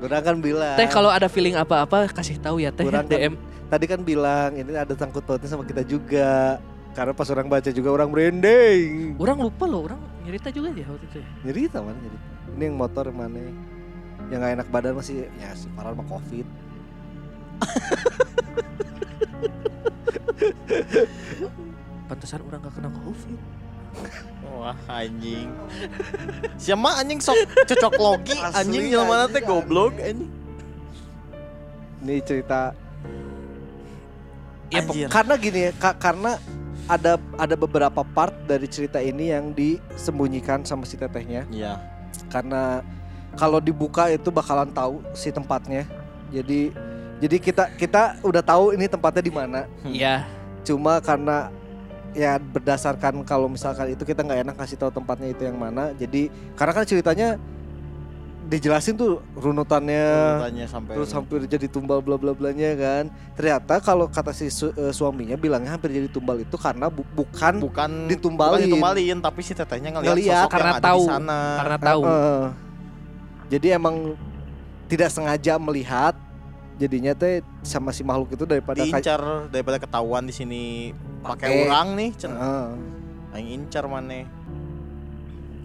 Orang kan bilang. Teh kalau ada feeling apa-apa kasih tahu ya teh Kurang kan- DM. Tadi kan bilang ini ada sangkut pautnya sama kita juga. Karena pas orang baca juga orang merinding. Orang lupa loh, orang nyerita juga ya waktu itu ya. Nyerita mana nyerita. Ini yang motor yang mana? Yang gak enak badan masih ya si Farhan mah covid. *laughs* Pantesan orang gak kena covid. Wah anjing. Siapa anjing sok cocok logi anjing jelema teh anjing. goblok anjing. Ini cerita Ya, Anjir. karena gini ya, ka- karena ada ada beberapa part dari cerita ini yang disembunyikan sama si tetehnya Iya. karena kalau dibuka itu bakalan tahu si tempatnya. Jadi jadi kita kita udah tahu ini tempatnya di mana. Iya. Cuma karena ya berdasarkan kalau misalkan itu kita nggak enak kasih tahu tempatnya itu yang mana. Jadi karena kan ceritanya dijelasin tuh runutannya Tanya sampai terus hampir jadi tumbal bla bla blanya kan. Ternyata kalau kata si su- eh, suaminya bilangnya hampir jadi tumbal itu karena bu- bukan bukan ditumbalin. bukan ditumbalin tapi si tetehnya ngelihat Ngeliat, sosok karena yang ada tahu. di sana. Karena tahu. Eh, eh. jadi emang tidak sengaja melihat jadinya teh sama si makhluk itu daripada diincar daripada ketahuan di sini pakai orang nih cen Heeh, aing incar maneh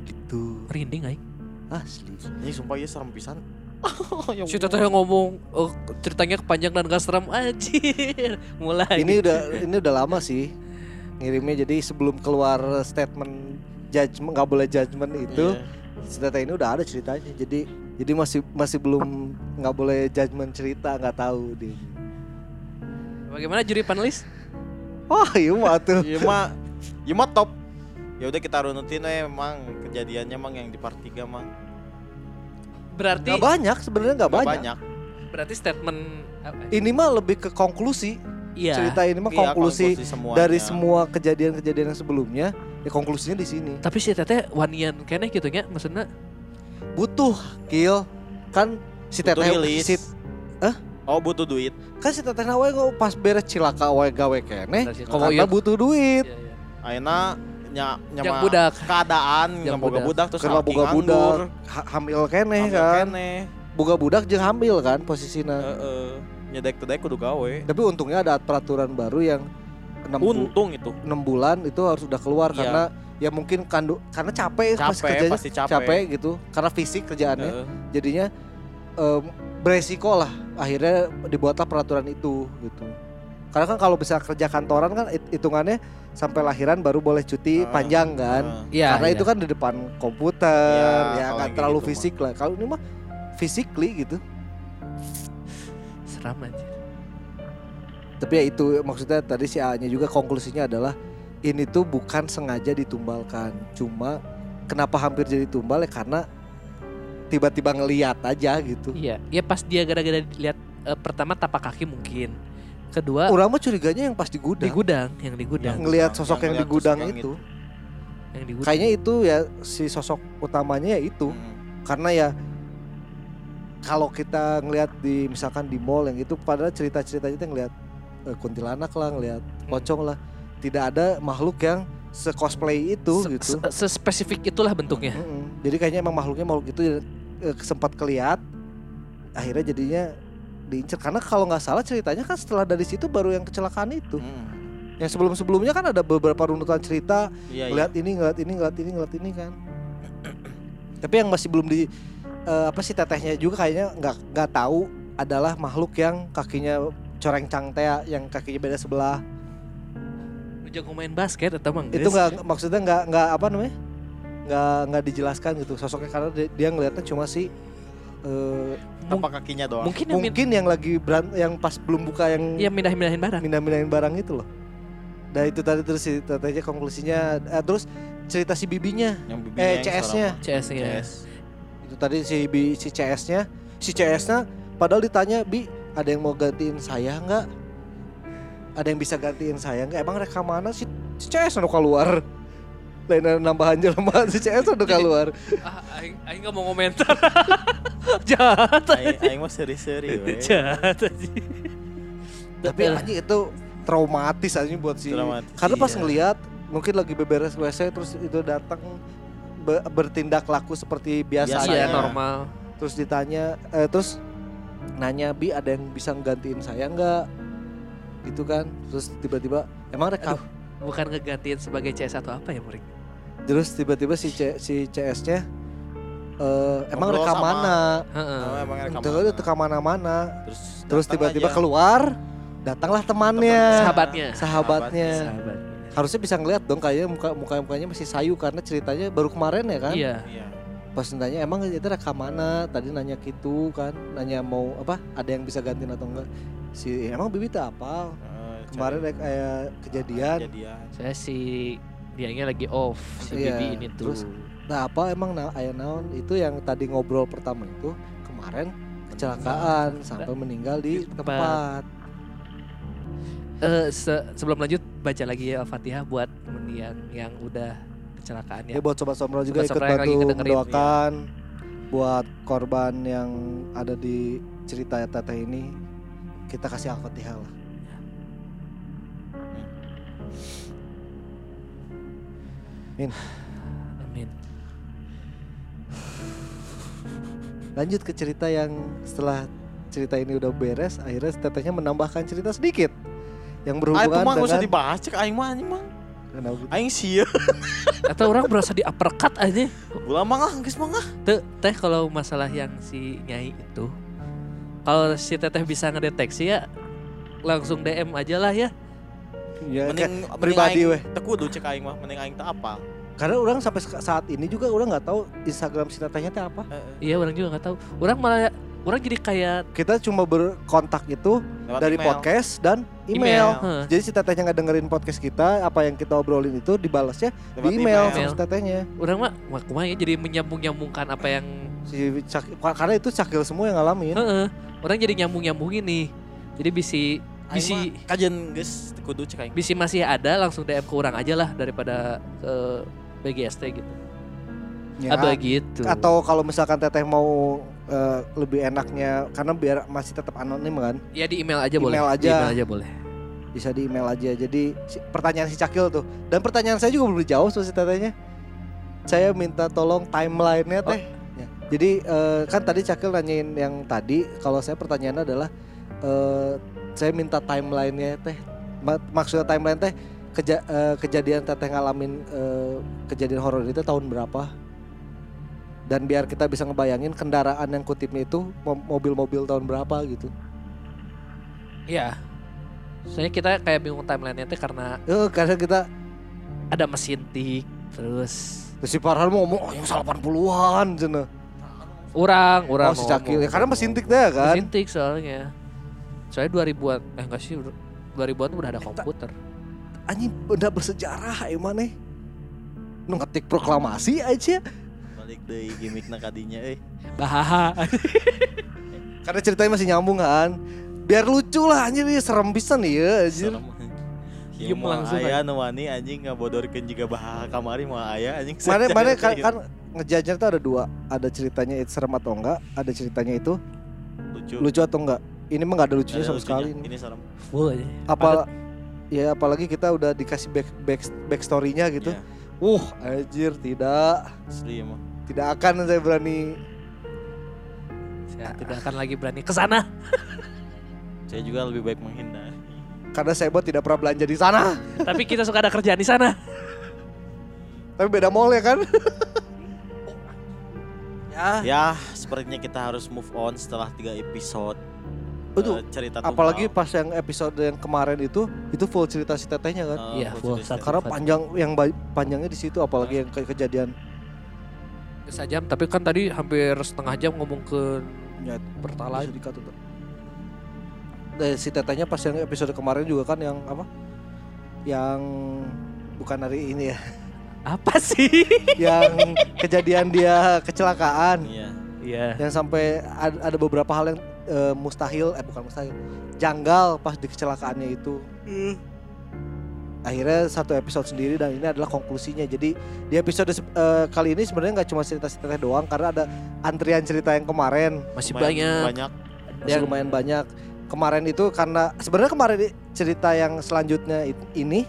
gitu Merinding aing. Asli. ini sumpah ya serem pisan *laughs* Ya Si teteh ngomong oh, ceritanya kepanjang dan gak serem anjir. *laughs* Mulai. Ini udah ini udah lama sih ngirimnya jadi sebelum keluar statement judgment nggak boleh judgment itu Iya. si Teteh ini udah ada ceritanya jadi jadi masih masih belum nggak boleh judgment cerita nggak tahu dia. Bagaimana juri panelis? Wah iya mah tuh. Iya mah, iya mah top. Ya udah kita runutin we emang kejadiannya emang yang di part 3 mah. Berarti Nggak banyak sebenarnya nggak Nggak banyak. berarti statement apa? Ini mah lebih ke konklusi Iya. cerita ini mah Iya, konklusi semuanya. dari semua kejadian-kejadian yang sebelumnya ya konklusinya di sini Tapi si teteh wanian kene gitu nya maksudnya butuh kill kan si Butuh teteh rilis. si, Oh butuh duit. kan si teteh nawe pas beres cilaka wae gawe kene karena Komo iya. butuh duit Iya, iya. Ayeuna nya Yang nyama budak. keadaan Yang yang boga budak. terus laki boga budak ha- hamil kene hamil kan kene. boga budak jeung hamil kan posisinya Heeh. Nyedek-tedek kudu gawe. tapi untungnya ada peraturan baru yang 6, bu- Untung itu. enam bulan itu harus udah keluar Iya. karena ya mungkin kandu karena capek, pas Capek, kerjanya pasti capek. gitu karena fisik kerjaannya Heeh. jadinya em, beresiko lah akhirnya dibuatlah peraturan itu gitu karena kan kalau bisa kerja kantoran kan hit- hitungannya sampai lahiran baru boleh cuti Heeh. panjang kan Heeh. Iya. karena iya. itu kan di depan komputer Iya, ya yang terlalu gitu fisik lah kalau ini mah physically gitu seram anjir. tapi ya itu maksudnya tadi si A nya juga konklusinya adalah ini tuh bukan sengaja ditumbalkan cuma kenapa hampir jadi tumbal ya karena tiba-tiba ngeliat aja gitu Iya, ya pas dia gara-gara lihat eh, pertama tapak kaki mungkin. Kedua orang mah curiganya yang pas di gudang di gudang, yang di gudang, ngelihat Yang sosok yang, di ngeliat gudang yang itu yang di gudang. kayaknya itu ya si sosok utamanya ya itu Hmm. karena ya kalau kita ngelihat di misalkan di mall yang itu padahal cerita-ceritanya kita ngelihat eh, kuntilanak lah ngelihat pocong lah tidak ada makhluk yang se cosplay itu Se- gitu se- Sespesifik itulah bentuknya. Mm-mm. jadi kayaknya emang makhluknya makhluk itu eh, sempat keliat akhirnya jadinya diincer karena kalau nggak salah ceritanya kan setelah dari situ baru yang kecelakaan itu Hmm. Yang sebelum-sebelumnya kan ada beberapa runutan cerita, Iya, iya. ngeliat ini, ngeliat ini, ngeliat ini, ngeliat ini kan. *clears throat* Tapi yang masih belum di eh, apa sih tetehnya juga kayaknya nggak nggak tahu adalah makhluk yang kakinya coreng cangtea yang kakinya beda sebelah. Jago main basket atau mang? Itu nggak maksudnya nggak nggak apa namanya? nggak nggak dijelaskan gitu sosoknya karena dia, dia ngeliatnya cuma si eh, Apa kakinya doang? mungkin yang mungkin yang lagi beran, yang pas belum buka yang yang mindah-mindahin barang. mindah-mindahin barang itu loh. Nah itu tadi terus si tetehnya konklusinya eh, terus cerita si bibinya Yang bibinya eh yang CS-nya CS ya. CS. itu tadi si bi si CS-nya si CS-nya padahal ditanya bi ada yang mau gantiin saya nggak ada yang bisa gantiin saya nggak emang rekamannya si, si CS udah keluar lain nambahan jelema *laughs* si CS udah keluar *laughs* Ah, aing aing enggak mau komentar. *laughs* Jahat. Aing aing mah seri-seri we. Jahat aja. tapi anjing itu traumatis aja buat si Traumatis, karena pas iya. ngelihat mungkin lagi beberes WC terus itu datang be- bertindak laku seperti biasa Biasa, Iya Saya- normal. terus ditanya eh, terus nanya bi ada yang bisa nggantiin saya nggak gitu kan terus tiba-tiba emang rekam Bukan ngegantiin sebagai CS atau apa ya, Murik? Terus tiba-tiba si C, si CS-nya eh, emang Ngobrol rekam sama- mana Heeh. Oh, emang rekam Terus mana? ke mana-mana Terus terus tiba-tiba keluar datanglah temannya Sahabatnya. sahabatnya Sahabat. harusnya bisa ngeliat dong kayaknya muka muka mukanya masih sayu karena ceritanya baru kemarin ya kan Iya. Iya. pas nanya emang itu rekam mana tadi nanya gitu kan nanya mau apa ada yang bisa gantiin atau enggak si emang bibi tak apa Eh, kemarin kayak kejadian kejadian. Saya si dianya lagi off si Iya, Bibi ini tuh. terus nah apa emang na ayah naon itu yang tadi ngobrol pertama itu kemarin kecelakaan sampai meninggal di tempat. tempat Eh, se- sebelum lanjut baca lagi ya Al-Fatihah buat temen yang yang udah kecelakaan ya. ya buat sobat somro juga Sobat ikut bantu mendoakan buat korban yang ada di cerita teteh ini kita kasih al-fatihah lah Amin. lanjut ke cerita yang setelah cerita ini udah beres akhirnya tetehnya menambahkan cerita sedikit yang berhubungan mah gak usah dengan dibahas cek aing mah anjing mah. Kenapa gitu? Aing sia. *laughs* Atau orang berasa di uppercut aja. Ulah mah geus mah Teh, teh kalau masalah yang si Nyai itu, kalau si teteh bisa ngedeteksi ya langsung DM aja lah ya. Ya, Mending kayak pribadi weh teu kudu cek aing mah, mending aing teu apa. karena orang sampai saat ini juga orang nggak tahu Instagram si tetehnya teh apa Iya orang juga nggak tahu. Orang malah orang jadi kayak kita cuma berkontak itu Lewat dari email. podcast dan email. email. Jadi si tetehnya nggak dengerin podcast kita, apa yang kita obrolin itu dibalasnya Lewat di email, email. sama si tetehnya. Orang mah wah kumaha ya jadi menyambung-nyambungkan apa yang Si Cak- karena itu cakil semua yang ngalamin. Heeh. Orang jadi nyambung-nyambungin nih. Jadi bisi Aing bisi kajen teu kudu cek aing. bisi masih ada langsung DM ke orang aja lah daripada ke BGST gitu. Ya, Apa gitu. Atau kalau misalkan teteh mau eh, lebih enaknya karena biar masih tetap anonim kan, ya di email aja boleh. Email Di aja. email aja boleh. bisa di email aja. Jadi si- pertanyaan si cakil tuh dan pertanyaan saya juga belum dijawab sama si tetehnya. Saya minta tolong timelinenya teh. Ya. Jadi eh, kan tadi cakil nanyain yang tadi, kalau saya pertanyaannya adalah eh, saya minta timelinenya teh. Ma- Maksudnya timeline teh keja- eh, kejadian teteh ngalamin eh, kejadian horor itu tahun berapa? Dan biar kita bisa ngebayangin kendaraan yang kutipnya itu mo- mobil-mobil tahun berapa gitu. Iya. Soalnya kita kayak bingung timelinenya teh karena Eh, karena kita ada mesin tik terus Terus si Farhan mau ngomong, oh yang 80-an cina. orang orang Oh si Cakil, ya, karena mesin tik deh kan. mesin tik soalnya. Soalnya 2000-an eh enggak sih 2000-an tuh udah ada komputer. Anjing benda bersejarah emang nih. Nu ngetik proklamasi aja. Balik deui gimmickna kadinya euy. Bahaha. Karena ceritanya masih nyambung kan. Biar lucu lah anjir ini serem bisa nih ya anjir. Serem. Diem Ieu mah langsung aya nu wani anjing ngabodorkeun juga bahaha kamari mah aya anjing. Mana mana kan, Iya. kan ngejajar tuh ada dua, ada ceritanya itu serem atau enggak, ada ceritanya itu lucu. lucu atau enggak. Ini mah nggak ada lucunya Ada sama sekali. lucunya. Ini serem. Full aja. Apa ya apalagi kita udah dikasih back back backstory-nya gitu. Iya, Uh, anjir tidak asli emang. tidak akan saya berani Saya tidak akan lagi berani ke sana. *laughs* Saya juga lebih baik menghindar. karena saya buat tidak pernah belanja di sana. Tapi kita suka ada kerjaan di sana. *laughs* Tapi beda mall ya kan? *laughs* Ya. Ya, sepertinya kita harus move on setelah tiga episode. Aduh, eh, cerita Apalagi tunggal. pas yang episode yang kemarin itu, itu full cerita si tetehnya kan. Eh, Iya, full full cerita. Karena panjang yang panjangnya di situ apalagi yang ke- kejadian Sejam tapi kan tadi hampir setengah jam ngomong ke ya, Pertalite. bisa dikat itu. Dan si tetehnya pas yang episode kemarin juga kan yang apa? Yang bukan hari ini ya. *laughs* apa sih? yang kejadian dia kecelakaan Iya. Iya. yang sampai ada, ada beberapa hal yang eh, mustahil eh bukan mustahil janggal pas di kecelakaannya itu. Akhirnya satu episode sendiri dan ini adalah konklusinya. Jadi di episode eh, kali ini sebenarnya nggak cuma cerita cerita doang karena ada antrian cerita yang kemarin. Masih Lumayan banyak. Banyak. masih Yang- lumayan banyak. Kemarin itu karena sebenarnya kemarin cerita yang selanjutnya ini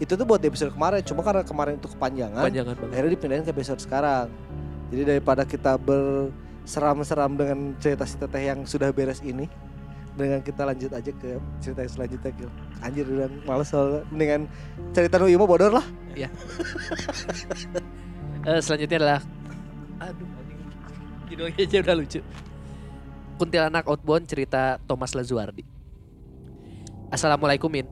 itu tuh buat di episode kemarin. Cuma karena kemarin itu kepanjangan Panjangan banget. akhirnya dipindahin ke episode sekarang. Jadi daripada kita berseram-seram dengan cerita si teteh yang sudah beres ini dengan kita lanjut aja ke cerita yang selanjutnya Gil. anjir udah males soalnya mendingan cerita nu mau bodor lah *laughs* Eh, selanjutnya adalah aduh judulnya aja udah lucu. Kuntilanak Outbound cerita Thomas Lazuardi. Assalamualaikum Min.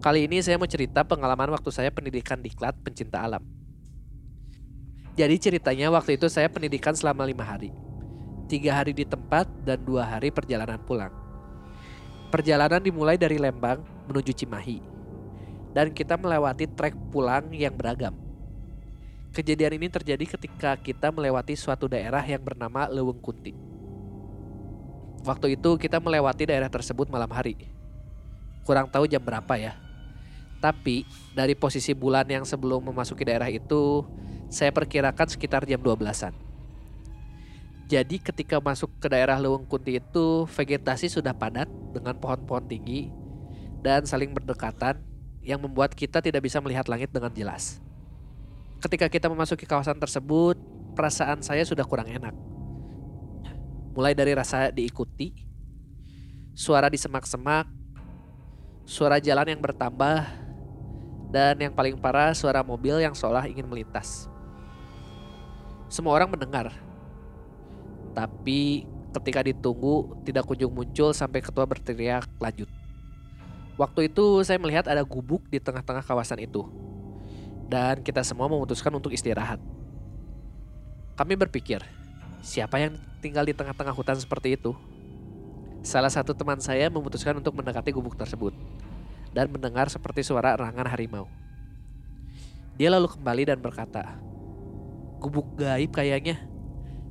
Kali ini saya mau cerita pengalaman waktu saya pendidikan diklat pencinta alam. Jadi ceritanya waktu itu saya pendidikan selama lima hari. Tiga hari di tempat dan dua hari perjalanan pulang. Perjalanan dimulai dari Lembang menuju Cimahi. Dan kita melewati trek pulang yang beragam. Kejadian ini terjadi ketika kita melewati suatu daerah yang bernama Leweng Kunti. Waktu itu kita melewati daerah tersebut malam hari. Kurang tahu jam berapa ya. Tapi dari posisi bulan yang sebelum memasuki daerah itu, saya perkirakan sekitar jam 12-an. Jadi ketika masuk ke daerah Leweng Kunti itu, vegetasi sudah padat dengan pohon-pohon tinggi dan saling berdekatan yang membuat kita tidak bisa melihat langit dengan jelas. Ketika kita memasuki kawasan tersebut, perasaan saya sudah kurang enak. Mulai dari rasa diikuti, suara di semak-semak, suara jalan yang bertambah, dan yang paling parah suara mobil yang seolah ingin melintas. Semua orang mendengar, tapi ketika ditunggu tidak kunjung muncul sampai ketua berteriak lanjut. Waktu itu saya melihat ada gubuk di tengah-tengah kawasan itu dan kita semua memutuskan untuk istirahat. Kami berpikir, siapa yang tinggal di tengah-tengah hutan seperti itu? Salah satu teman saya memutuskan untuk mendekati gubuk tersebut dan mendengar seperti suara erangan harimau. Dia lalu kembali dan berkata, "Gubuk gaib kayaknya.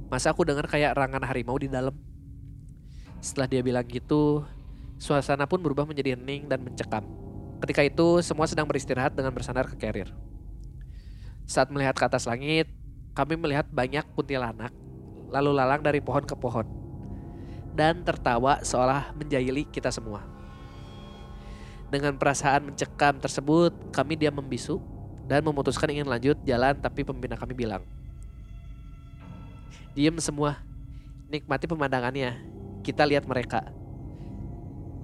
Masa aku dengar kayak erangan harimau di dalam?" Setelah dia bilang gitu, suasana pun berubah menjadi hening dan mencekam. Ketika itu, semua sedang beristirahat dengan bersandar ke carrier. Saat melihat ke atas langit, kami melihat banyak kuntilanak lalu lalang dari pohon ke pohon dan tertawa seolah menjahili kita semua. Dengan perasaan mencekam tersebut, kami diam membisu dan memutuskan ingin lanjut jalan tapi pembina kami bilang, Diam semua, nikmati pemandangannya, kita lihat mereka.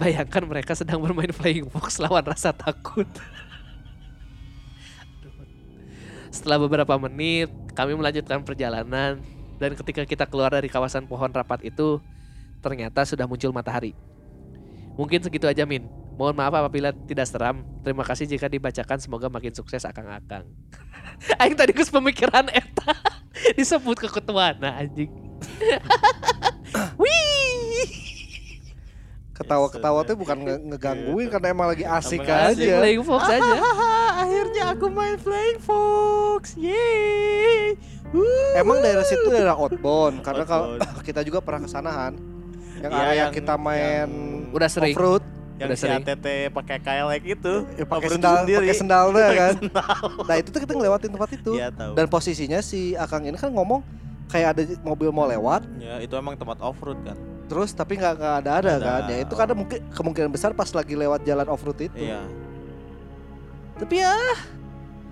Bayangkan mereka sedang bermain flying fox lawan rasa takut. Setelah beberapa menit, kami melanjutkan perjalanan dan ketika kita keluar dari kawasan pohon rapat itu, ternyata sudah muncul matahari. Mungkin segitu aja Min. Mohon maaf apabila tidak seram. Terima kasih jika dibacakan. Semoga makin sukses akang-akang. *laughs* Aing tadi kus pemikiran eta *laughs* disebut ke ketua nah anjing. *laughs* Wih. ketawa-ketawa tuh bukan nge- ngegangguin karena emang lagi asik Emang asik, aja Playing Fox aja. *laughs* Akhirnya aku main Flying Fox. Yeay. Wuh. emang daerah situ daerah outbound karena kalau kita juga pernah kesanahan yang Iya, area yang- kita main Udah sering. off-road yang Udah si sering. ATT pakai kailek itu. ya, pakai sendal *laughs* pakai sendal kan sendal. nah itu tuh kita ngelewatin tempat itu Iya tahu. dan posisinya si akang ini kan ngomong kayak ada mobil mau lewat Ya itu emang tempat off road kan. terus tapi nggak ada Ada. kan ya itu karena mungkin kemungkinan besar pas lagi lewat jalan off road itu Iya. tapi ya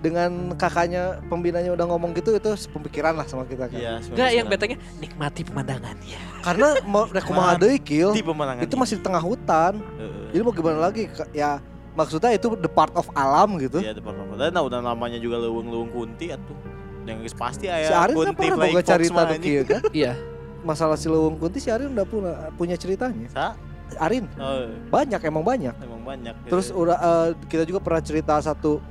dengan kakaknya pembinanya udah ngomong gitu itu pemikiran lah sama kita kan. Iya, Enggak yang betanya nikmati pemandangannya. Karena mau rek kumaha deui kill, itu masih di tengah hutan. Heeh. Jadi mau gimana lagi? Ya maksudnya itu the part of alam gitu. Iya, depan apa? Dan nah, udah namanya juga leuweung-leuweung kunti atuh. Yang geus pasti aya Si Arin kan kunti pernah boga cerita anjing. kieu kan. Iya. Masalah si Lewung Kunti si Arin udah punya punya ceritanya. Sa? Arin Oh, banyak emang banyak. emang banyak. Terus udah eh, kita juga pernah cerita satu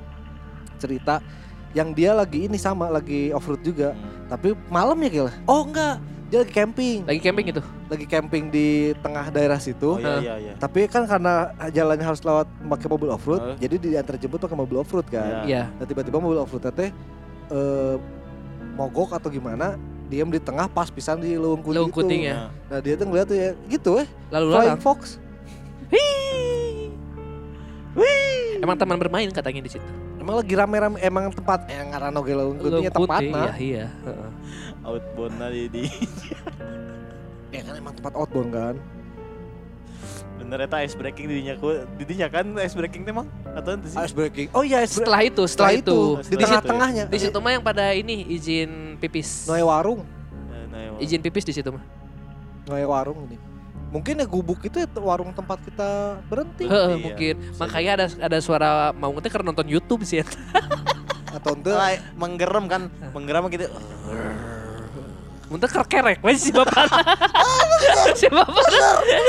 cerita yang dia lagi ini sama lagi off road juga. Hmm. Tapi malam ya kira. Oh enggak, dia lagi camping. Lagi camping itu. Lagi camping di tengah daerah Oh situ. iya iya iya. Tapi kan karena jalannya harus lewat pakai mobil off road, Heeh. jadi diantar jemput pakai mobil off road kan. Iya. Iya. Nah, tiba-tiba mobil off road teh eh, mogok atau gimana, diam di tengah pas pisan di Leuweung itu. kunting ya. Nah, dia tuh ngeliat tuh ya gitu eh, Lalu Flying lalang. Fox. Emang teman bermain katanya di situ. Emang lagi rame-rame emang tempat yang ngarano ge Leuweung kunti, tempatna. Iya, iya. heeh. Outbound di, di Ya kan emang tempat outbound kan. bener eta ice breaking didinya ku didinya kan ice breaking teh mah atau ente sih? Ice breaking. Oh iya, ice. Setelah itu, setelah, Setelah itu, itu, di tengah-tengahnya. di situ mah yang pada ini izin pipis. Noe warung, Nah, nah, emang. Izin pipis di situ mah. Noe warung ini. Mungkin ya gubuk itu ya warung tempat kita berhenti Heeh, Iya, mungkin. bisa Makanya ada ada suara mau ngeteh karena nonton YouTube sih. ya. atau *laughs* ente menggerem kan menggerem gitu Muntah kerkerek, wes si bapak. *laughs* si bapak,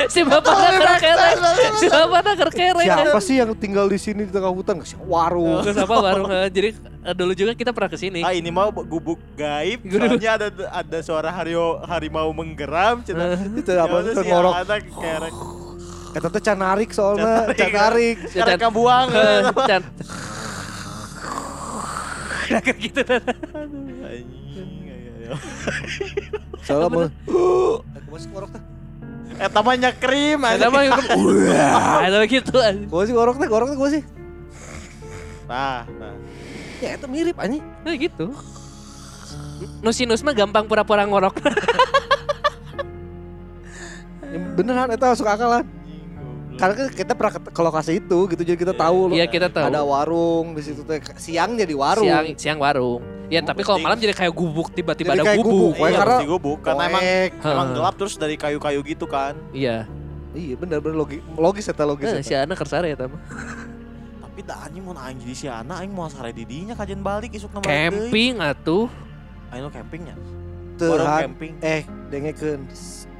si bapak kerkerek, si bapak kerkerek. siapa sih yang tinggal di sini di tengah hutan? Warung. Terus apa warung? eh, Jadi eh, dulu juga kita pernah ke sini. ah ini mah gubuk gaib soalnya ada ada suara hario harimau menggeram cina itu apa Ya, tuh si ngorok. kerek Kata teh canarik soalnya, Canarik. canarik. kerek kabuang Eh, Can. *laughs* Kayak gitu. Ayo, ayo. Soalnya mau Aku masih ngorok teh. eta mah nyekrim Ada mah yang ada gitu. Gua sih ngorok teh, ngorok teh gua sih. nah nah Ya itu mirip anjing. Nah gitu. Nusinus mah gampang pura-pura ngorok. *laughs* Beneran itu masuk akalan. Goblok. Karena kan kita pernah ke ke lokasi itu gitu jadi kita Iya, tahu loh. Iya kita tahu. Ada warung di situ teh. Siang jadi warung. Siang siang warung. Ya tapi kalau malam jadi kayak gubuk tiba-tiba ada kayak gubuk. gubuk, Iya, karena- gubuk karena emang emang gelap terus dari kayu-kayu gitu kan Iya. Iya bener logis logis eta logis. Nah, si anak kersare ya mah. tapi dah anjing mau aing jadi si anak aing mau sare didinya kajian balik isuk nama. Camping atuh. aing lo campingnya Teu, warung Han. camping eh dengekeun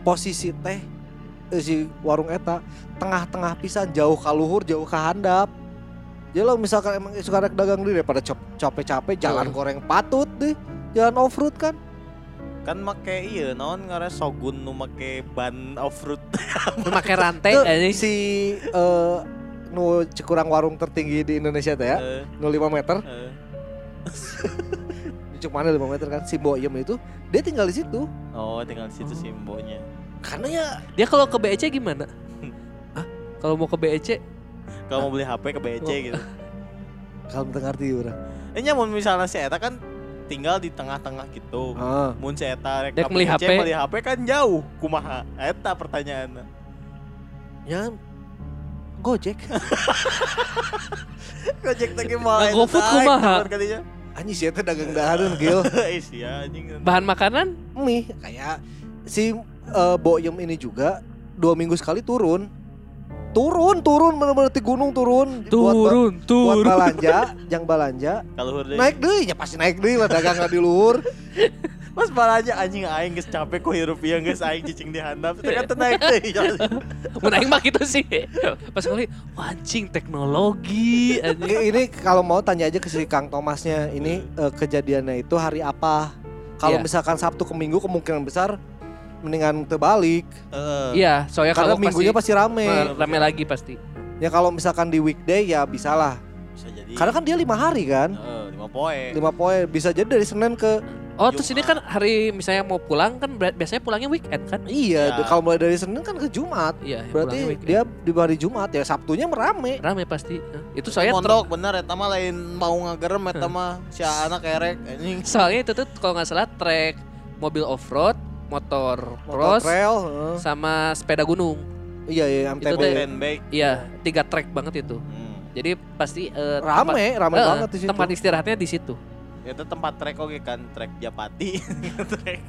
posisi teh eh, si warung eta tengah-tengah pisan jauh ka luhur jauh ka handap. Jadi lo misalkan emang suka rek dagang diri daripada capek-capek jalan Heeh. goreng patut deh jalan off road kan. Kan make iya naon ngaran sogun nu make ban off *laughs* road Memakai rantai Tuh, aja. si eh, nu cekurang warung tertinggi di Indonesia teh ya Eh, nu 5 meter. Eh. *laughs* cuk mana 5 meter kan? Si Boyem itu dia tinggal di situ. Oh tinggal di situ simbonya karena ya Dia kalau ke BEC gimana? *laughs* Hah? Kalau mau ke BEC kalau mau beli HP ke BC Oh. gitu. *laughs* Kalau teu ngerti urang eh nya mun misalnya si eta kan tinggal di tengah-tengah gitu. Ah. Mun si eta rek beli BC, HP. beli HP kan jauh. Kumaha eta pertanyaannya? Ya Gojek. *laughs* Gojek teh mau Nah, GoFood kumaha? anjing si eta dagang dahareun gil sia anjing. Bahan makanan? Mie kayak si eh, Boyem ini juga dua minggu sekali turun turun turun bener-bener di gunung turun buat, turun buat turun. balanja jang *laughs* balanja kalau hurde naik deh ya pasti naik deh lah dagang di luhur *laughs* Mas balanya anjing aing geus capek ku hirup ieu geus aing cicing di handap teh kan naik deui. *laughs* Mun aing mah gitu sih. Pas kali wancing teknologi anjing. ini, ini kalau mau tanya aja ke si Kang Thomasnya ini eh, kejadiannya itu hari apa kalau Iya. misalkan Sabtu ke Minggu kemungkinan besar mendingan terbalik Heeh. Iya, soalnya karena kalau minggunya pasti rame Eh, rame lagi pasti. ya kalau misalkan di weekday ya bisa lah Bisa jadi. karena kan dia lima hari kan Heeh, lima poe. lima poin bisa jadi dari Senin ke Oh, terus ini Jumat. kan hari misalnya mau pulang kan biasanya pulangnya weekend kan? iya Ya. kalau mulai dari Senin kan ke Jumat Iya, berarti pulangnya weekend. dia di hari Jumat ya Sabtunya merame rame pasti. Itu soalnya ter- mondok bener eta mah lain mau ngagerem eta mah si anak kerek anjing. soalnya itu tuh kalau nggak salah trek mobil off road, motor motor cross, trail heeh. sama sepeda gunung. iya iya Itu MTB deh. Mountain bike. Iya, tiga trek banget itu. Hmm. Jadi pasti eh, Rame, rame eh, banget di situ. Tempat istirahatnya di situ. Itu tempat trek oke kan, trek Japati. *laughs* trek.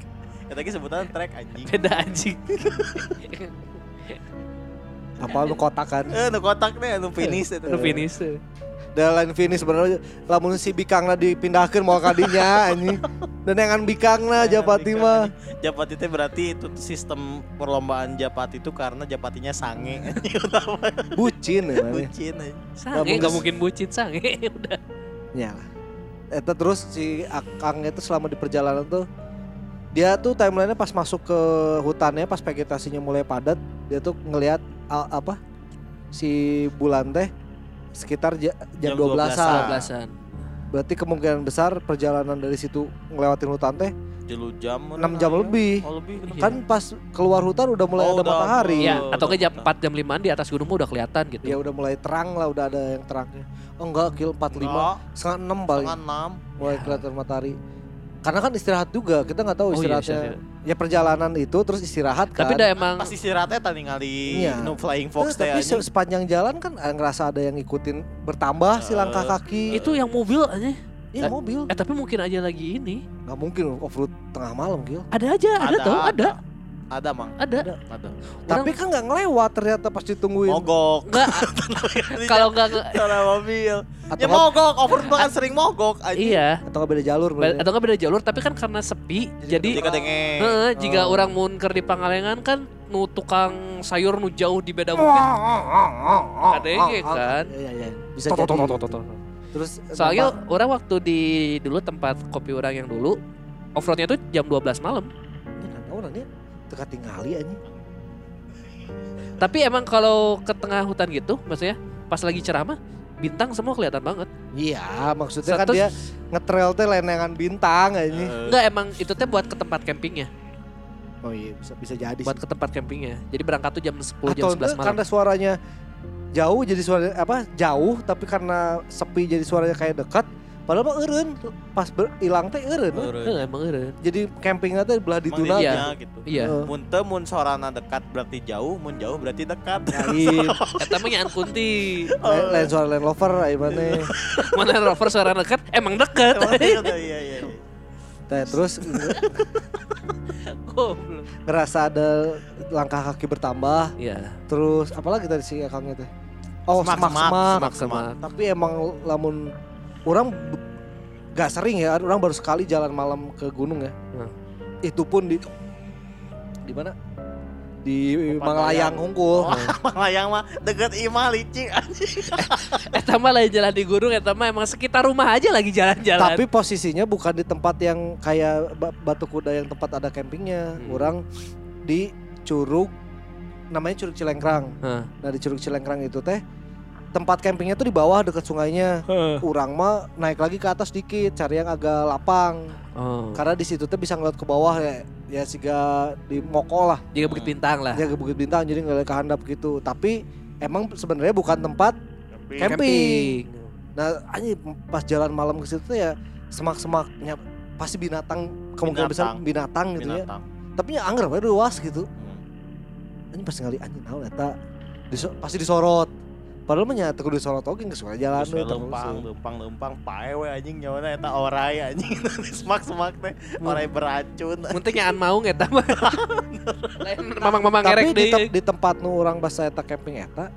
Ya tadi sebutan trek anjing. Beda anjing. Apa lu kotak kan? Eh, nu kotak deh, nu finish itu. Lu finish. Dan lain finish sebenarnya lamun si bikangna dipindahkeun mau kadinya *laughs* anjing. Dan yang bikangna Japati mah. Japati itu berarti itu sistem perlombaan Japati itu karena Japatinya sange. *laughs* bucin ya. Bucin anjing. Sange nggak mungkin bucin sange *laughs* udah. Ya. Eta terus si Akang itu selama di perjalanan tuh dia tuh timelinenya pas masuk ke hutannya pas vegetasinya mulai padat dia tuh ngelihat apa si bulan teh sekitar ja- jam, Jam 12 12-an. an Belasan. berarti kemungkinan besar perjalanan dari situ ngelewatin hutan teh Jelu jam. 6 jam lebih Oh, lebih. Iya. kan pas keluar hutan udah mulai Oh, ada udah, matahari Iya, Oh, atau ke jam udah. 4 jam 5 di atas gunung udah kelihatan gitu. ya udah mulai terang lah udah ada yang terangnya oh enggak kil 45 Enggak, setengah 6 paling setengah enam. mulai kelihatan matahari karena kan istirahat juga kita nggak tahu Oh iya, istirahatnya iya, ya perjalanan itu terus istirahat kan Tapi udah emang Pasti istirahatnya tadi ngali Iya. nu flying Eh, fox teh tapi se- sepanjang jalan kan eh, ngerasa ada yang ngikutin bertambah si Eh, langkah kaki itu yang mobil aja. Iya mobil Eh tapi mungkin aja lagi ini. nggak mungkin off road tengah malam Gil Ada aja, ada, tuh, ada. Ada, Mang. Ada. Ada. tapi kan nggak ngelewat ternyata pas ditungguin Mogok. Enggak, *laughs* kalau enggak nge- Cara mobil. atau Ya nggak mogok, overload bahkan sering mogok anjing. iya. atau nggak beda jalur berarti. Atau enggak beda jalur, tapi kan karena sepi, jadi Jadi kadenge. Heeh, jika Oh. orang mun keur di Pangalengan kan nu tukang sayur nu jauh di beda bukit. Kadenge kan. Iya, iya, iya. bisa jadi terus Soalnya orang waktu di dulu tempat kopi orang yang dulu offroadnya tuh jam 12 malam. ini kan orang dia teka tinggali anjing Tapi emang kalau ke tengah hutan gitu, maksudnya pas lagi ceramah, bintang semua kelihatan banget. iya maksudnya kan Satu- dia ngetrail teh lenengan bintang anjing Eh, Enggak emang itu teh buat ke tempat campingnya, oh iya bisa bisa jadi buat sih. ke tempat campingnya. Jadi berangkat tuh jam 10 jam atau 11 itu malam. karena suaranya jauh jadi suara apa jauh tapi karena sepi jadi suaranya kayak dekat padahal mah eureun pas hilang teh eureun. Heeh, emang eureun. jadi campingnya teh belah di tuna Iya. didinya gitu. Iya. Mun teu mun sorana dekat berarti jauh, mun jauh berarti dekat. lain *laughs* Eta mah nyaan kunti. lain, lain suara lain lover ayo mana Mana rover suara dekat, emang dekat. Emang dekat, Iya iya. iya. Teh, terus *laughs* ngerasa ada langkah kaki bertambah Iya. terus apalagi tadi si akangnya teh oh semak, semak, Semak semak. tapi emang lamun orang gak sering ya orang baru sekali jalan malam ke gunung ya Hmm. itu pun di di mana di. Manglayang Hungkul Oh, *laughs* Manglayang mah deket Ima licik *laughs* anjing. Eta mah lain jalan di gunung, eta mah emang sekitar rumah aja lagi jalan-jalan. tapi posisinya bukan di tempat yang kayak ba- Batu Kuda yang tempat ada campingnya Hmm. orang di Curug namanya Curug Cilengkrang Heeh. nah di Curug Cilengkrang itu teh tempat campingnya tuh di bawah dekat sungainya Urang mah naik lagi ke atas dikit, cari yang agak lapang. Oh. Karena di situ tuh bisa ngeliat ke bawah ya, ya siga di Moko lah, Jika bukit bintang lah. ya ke Bukit Bintang jadi ngeliat ke handap gitu. Tapi emang sebenarnya bukan tempat camping. Nah, anjing pas jalan malam ke situ tuh ya semak-semaknya pasti binatang kemungkinan besar binatang gitu ya. Binatang. Tapi ya anggar luas gitu. Hmm. Anjing pas ngali anjing naon eta diso- pasti disorot. Padahal mah kudu disorot oge geus we jalan Terus we lempang, lempang, lempang, pae we anjing nyawana eta orai anjing. *laughs* Semak-semak teh, orai beracun. Muntah nyaan mau eta mah. *laughs* Lain mamang-mamang ngerek di, deui. di tempat nu orang bahasa eta camping eta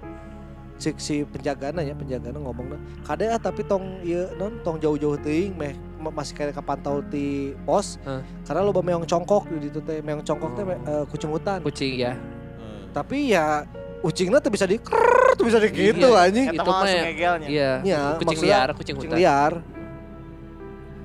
si, si penjagana ya penjagana ngomongna kade ah tapi tong ieu non tong jauh-jauh teuing meh ma- masih kayak kapantau ti pos Hah. karena loba meong congkok di ditu teh meong congkok teh eh, kucing hutan Kucing ya. Hmm. tapi ya ucingnya tuh bisa di krrrr, tuh bisa di gitu Iya. anjing Itu mah ya-. Iya. Iya, kucing maksudnya liar, kucing kucing hutan. liar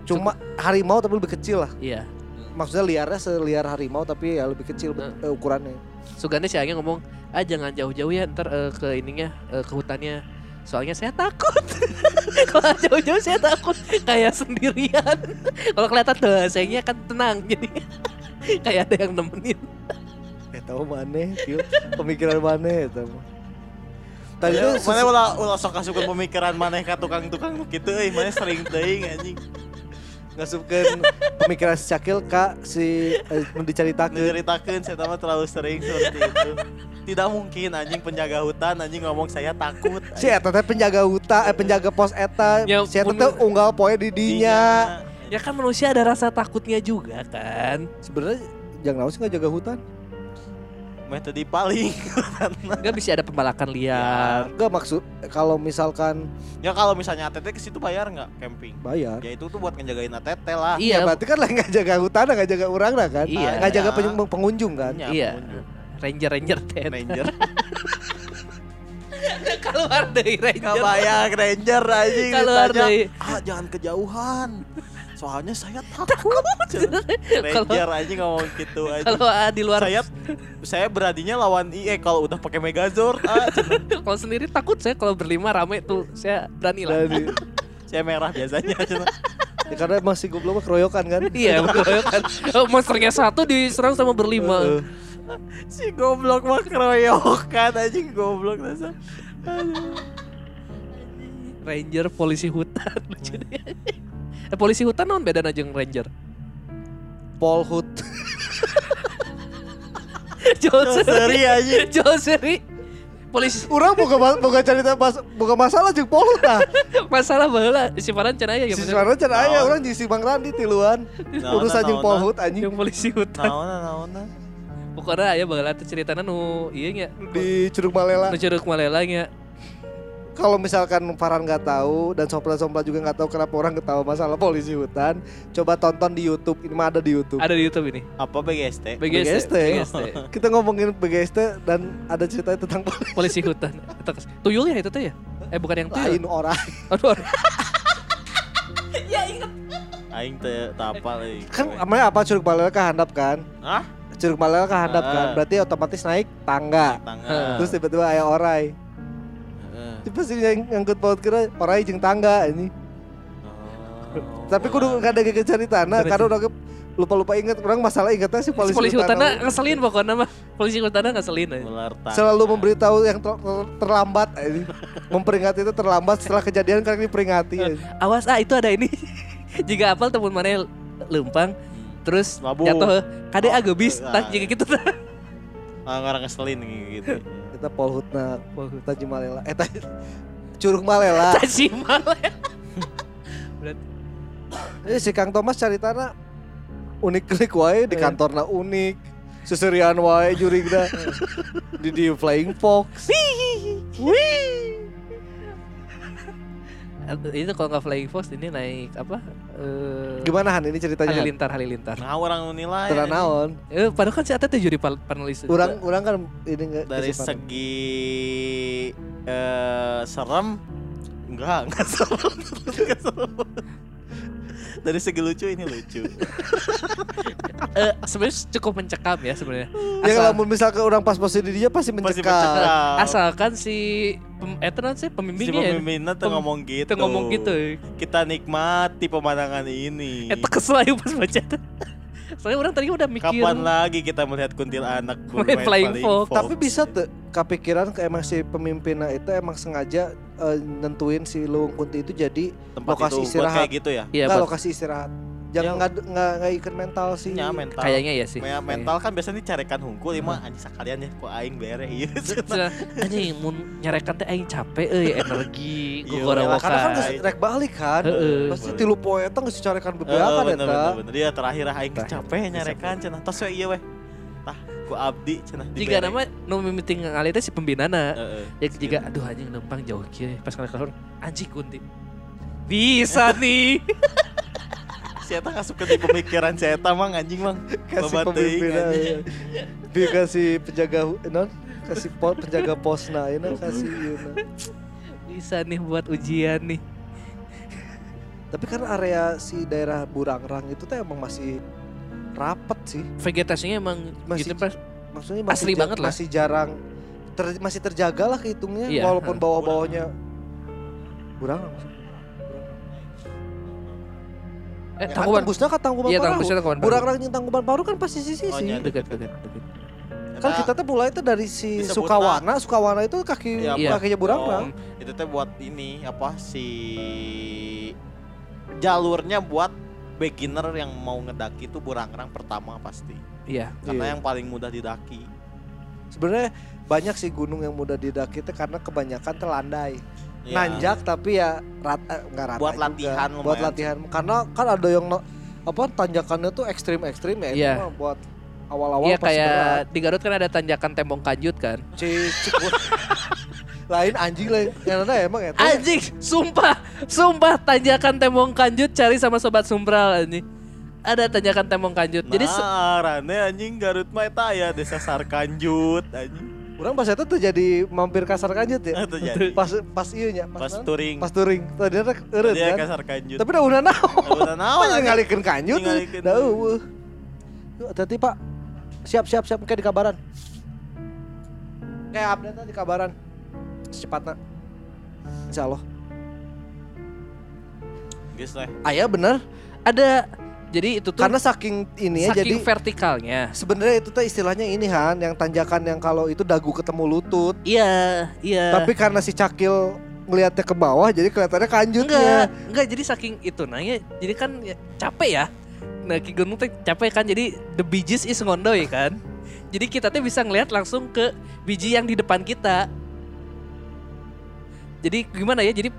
cuma harimau tapi lebih kecil lah Iya. maksudnya liarnya seliar harimau tapi ya lebih kecil Nah. eh, ukurannya Suganda si Angga ngomong, ah jangan jauh-jauh ya ntar eh, ke ininya, eh, ke hutannya. Soalnya saya takut. *laughs* Kalau jauh-jauh saya takut kayak sendirian. *laughs* Kalau kelihatan tuh sayangnya kan tenang *laughs* jadi kayak ada yang nemenin. Eh tahu mana, pemikiran mana itu. Tadi Ya, tuh mana ulah ulah sok kasupkeun pemikiran maneh ka tukang-tukang nu kitu euy, maneh sering teuing anjing. ngasupkeun pemikiran si Cakil ka si eh, nu dicaritakeun. Menceritakan saya mah terlalu sering seperti itu. Tidak mungkin anjing penjaga hutan anjing ngomong saya takut. Si eta teh penjaga hutan, eh, penjaga pos eta, Ya, si eta teh unggal poe di dinya. Ya kan manusia ada rasa takutnya juga kan. Sebenarnya jangan naon sih nggak jaga hutan. Meh tadi paling. Enggak bisa ada pembalakan liar. Enggak maksud kalau misalkan ya kalau misalnya ATT ke situ bayar nggak camping? bayar. Ya itu tuh buat ngejagain ATT lah. Ya Iya, berarti kan lah nggak jaga hutan, nggak jaga orang lah kan? Iya. Nggak jaga penyu- pengunjung kan? Iya, Iya. pengunjung. ranger ranger ten. Ranger. Keluar dari Nggak ranger. bayar Ranger anjing. Keluar dari Ah jangan kejauhan. Soalnya saya takut. Ranger anjing ngomong gitu *laughs* aja. kalau ah, di luar saya saya beraninya lawan IE kalau udah pakai Megazord. Ah, cenah. *laughs* kalau sendiri takut saya kalau berlima rame tuh saya berani lah. *laughs* Saya merah biasanya. ya karena si goblok mah keroyokan kan? Iya betul kan. Oh, monsternya satu diserang sama berlima. Heeh. si goblok mah keroyokan anjing goblok dasar. Ranger polisi hutan lucu deh. Eh, polisi hutan non beda jeung ranger. Polhut. *laughs* Joseri anjing. *laughs* Joseri. Polisi Urang boga ma- boga cerita mas, boga masalah jeung polhut tah. *laughs* masalah baheula cenah aya Si can aya Naon? urang jeung si Bang Randi tiluan. Urusan jeung naon, polhut anjing yang polisi hutan. Naona naona. Pokoknya aya baheula teh ceritana nu ieu nya. di Curug Malela. Nu curug Malela nya. Kalau misalkan Farhan nggak tahu dan sompla-sompla juga nggak tahu kenapa orang ketawa masalah polisi hutan, coba tonton di YouTube. Ini mah ada di YouTube. Ada di YouTube ini. Apa BGST? BGST. BGST. BGST. *laughs* Kita ngomongin BGST dan ada cerita tentang polisi Polisi hutan. Tuyul ya itu tuh ya? Eh bukan yang tuyul. lain orang. Aduh. aduh. *laughs* Aing teh tapal euy. Kan namanya apa Curug Malela kehandap kan? Hah? Curug Malela kehandap kan? Ah. Berarti otomatis naik tangga. Tangga. Terus tiba-tiba aya orai. Itu pasti yang ngangkut paut kira orai jeung tangga ini. Oh, Tapi kudu nggak ada gege cerita nah karena orang lupa-lupa inget orang masalah ingetnya si Si polisi, polisi hutan hutannya ngeselin pokoknya mah. Polisi hutannya ngeselin aja. selalu memberitahu yang ter- ter- terlambat ini. memperingati itu terlambat setelah kejadian kan diperingati ya. Awas ah itu ada ini. *laughs* Jika apal temen mana lempang terus Mabuk. jatuh kade Oh, agak bis ah. tah jika gitu. Ah, orang ngeselin gitu. Kita polhutna Taji Malela. Eh Taji Curug Malela. *laughs* Tajimal. eh, si Kang Thomas caritana unik-unik wae di kantorna unik. Seserian wae jurigna. *laughs* Di di Flying Fox itu kalau nggak flying fox ini naik apa? Eh, gimana Han ini ceritanya Han? halilintar halilintar. Nah, orang nilai Tera naon Eh, padahal kan si Ate teh juri panelis. orang orang kan ini nggak dari segi eh serem enggak *laughs* enggak serem Enggak serem. dari segi lucu ini lucu *laughs* Eh, sebenarnya cukup mencekam ya sebenarnya. ya kalau misalkan orang pas posisi di dia pasti Pasti mencekam asalkan si pem, eh tenan sih si pembimbingnya ya. pemimpinnya tuh Pem- ngomong gitu Itu ngomong gitu. kita nikmati pemandangan ini Eta kesel aja pas baca tuh. Soalnya orang tadi udah mikir. kapan lagi kita melihat kuntilanak *laughs* Main Flying Fox. Tapi bisa tuh kepikiran ke emang si pemimpinnya itu emang sengaja eh, nentuin si Luwung Kunti itu jadi tempat lokasi itu buat istirahat. kayak gitu ya Iya, buat- lokasi istirahat. Ya. Jangan nggak nggak nggak ikut mental sih. ya mental kayaknya ya sih. Me- mental kan biasanya dicarekan hungkul lima anjing sekalian ya kok aing bere *laughs* ieu Cenah, Anjing mun nyarekan teh aing capek euy energi *laughs* Iya, gugora lah, Karena kan wokai. geus rek balik kan. Pasti tilu poe eta geus dicarekan Heeh, bebeakan bener, eta. bener, bener. Dia terakhir aing Terakhir. capek nyarekan cenah. Tos we ieu weh. Tah, ku abdi cenah di Jika nama nu mimiting ngali teh si pembinana. Heeh. Ya jika aduh anjing numpang jauh kieu pas keluar anjing kunti. Bisa nih. *laughs* Si eta ngasup di pemikiran si eta mang anjing mang. Kasih Babat teuing, pemimpin anjing. Dia kasih penjaga hu- non kasih po, penjaga posna ini kasih ieu Bisa nih buat ujian nih. Tapi kan area si daerah Burangrang itu tuh emang masih rapet sih. Vegetasinya emang Masih- gitu pas Maksudnya masih Asli banget lah. Masih jarang ter- masih terjaga lah kehitungnya Iya, walaupun bawah-bawahnya Burangrang. Eh Ya, tangkuban. tembusnya kan Tangkuban Iya Parahu. tangkuban tangkuban. Burangrang jeung Tangkuban Parahu kan pasti sisi Oh, sih. iya, dekat dekat dekat. Kan kita tuh mulai tuh dari si Sukawana, Sukawana itu kaki Iya, kakinya Burangrang. itu teh buat ini apa si jalurnya buat beginner yang mau ngedaki itu burangrang pertama pasti. Iya. Karena Iya. yang paling mudah didaki. Sebenarnya banyak sih gunung yang mudah didaki itu karena kebanyakan terlandai. Ya. Nanjak tapi ya rata nggak rata Buat juga. latihan Buat lumayan latihan karena kan ada yang no- apa tanjakannya tuh ekstrim-ekstrim ya itu Iya. mah buat awal-awal Iya berat. kayak di Garut kan ada tanjakan tembong kanjut kan. Cik, cik, gua- *laughs* lain anjing lain yang ada emang ya Anjing, sumpah, sumpah tanjakan tembong kanjut cari sama sobat Sumpral anjing. Ada tanjakan tembong kanjut. Jadi se- nah, rane anjing Garut mah eta ya desa Sarkanjut anjing. Orang pas itu tuh jadi mampir kasar kanjut ya? *laughs* Itu jadi. Pas pas iya nya pas pas, touring. pas touring. Tadi ada eureut dia kan? kasar kanjut. tapi udah udah naon *laughs* udah naon ngalikeun kanjut Ngalikeun. dah eueuh Yuk, hati pak. Siap siap siap. Kayak di kabaran. Kayak update di kabaran. Secepatnya. Insya Allah. Geus lah. Ayah bener. Ada jadi itu tuh karena saking ini ya jadi vertikalnya. sebenarnya itu tuh istilahnya ini Han yang tanjakan yang kalau itu dagu ketemu lutut Iya, iya. tapi karena si cakil ngelihatnya ke bawah jadi kelihatannya enggak, kanjutnya enggak jadi saking itu nanya jadi kan ya, capek ya. Nah, Ki Gunung teh capek kan jadi the bijis is ngondoy kan. Jadi kita tuh bisa ngelihat langsung ke biji yang di depan kita. Jadi gimana ya? Jadi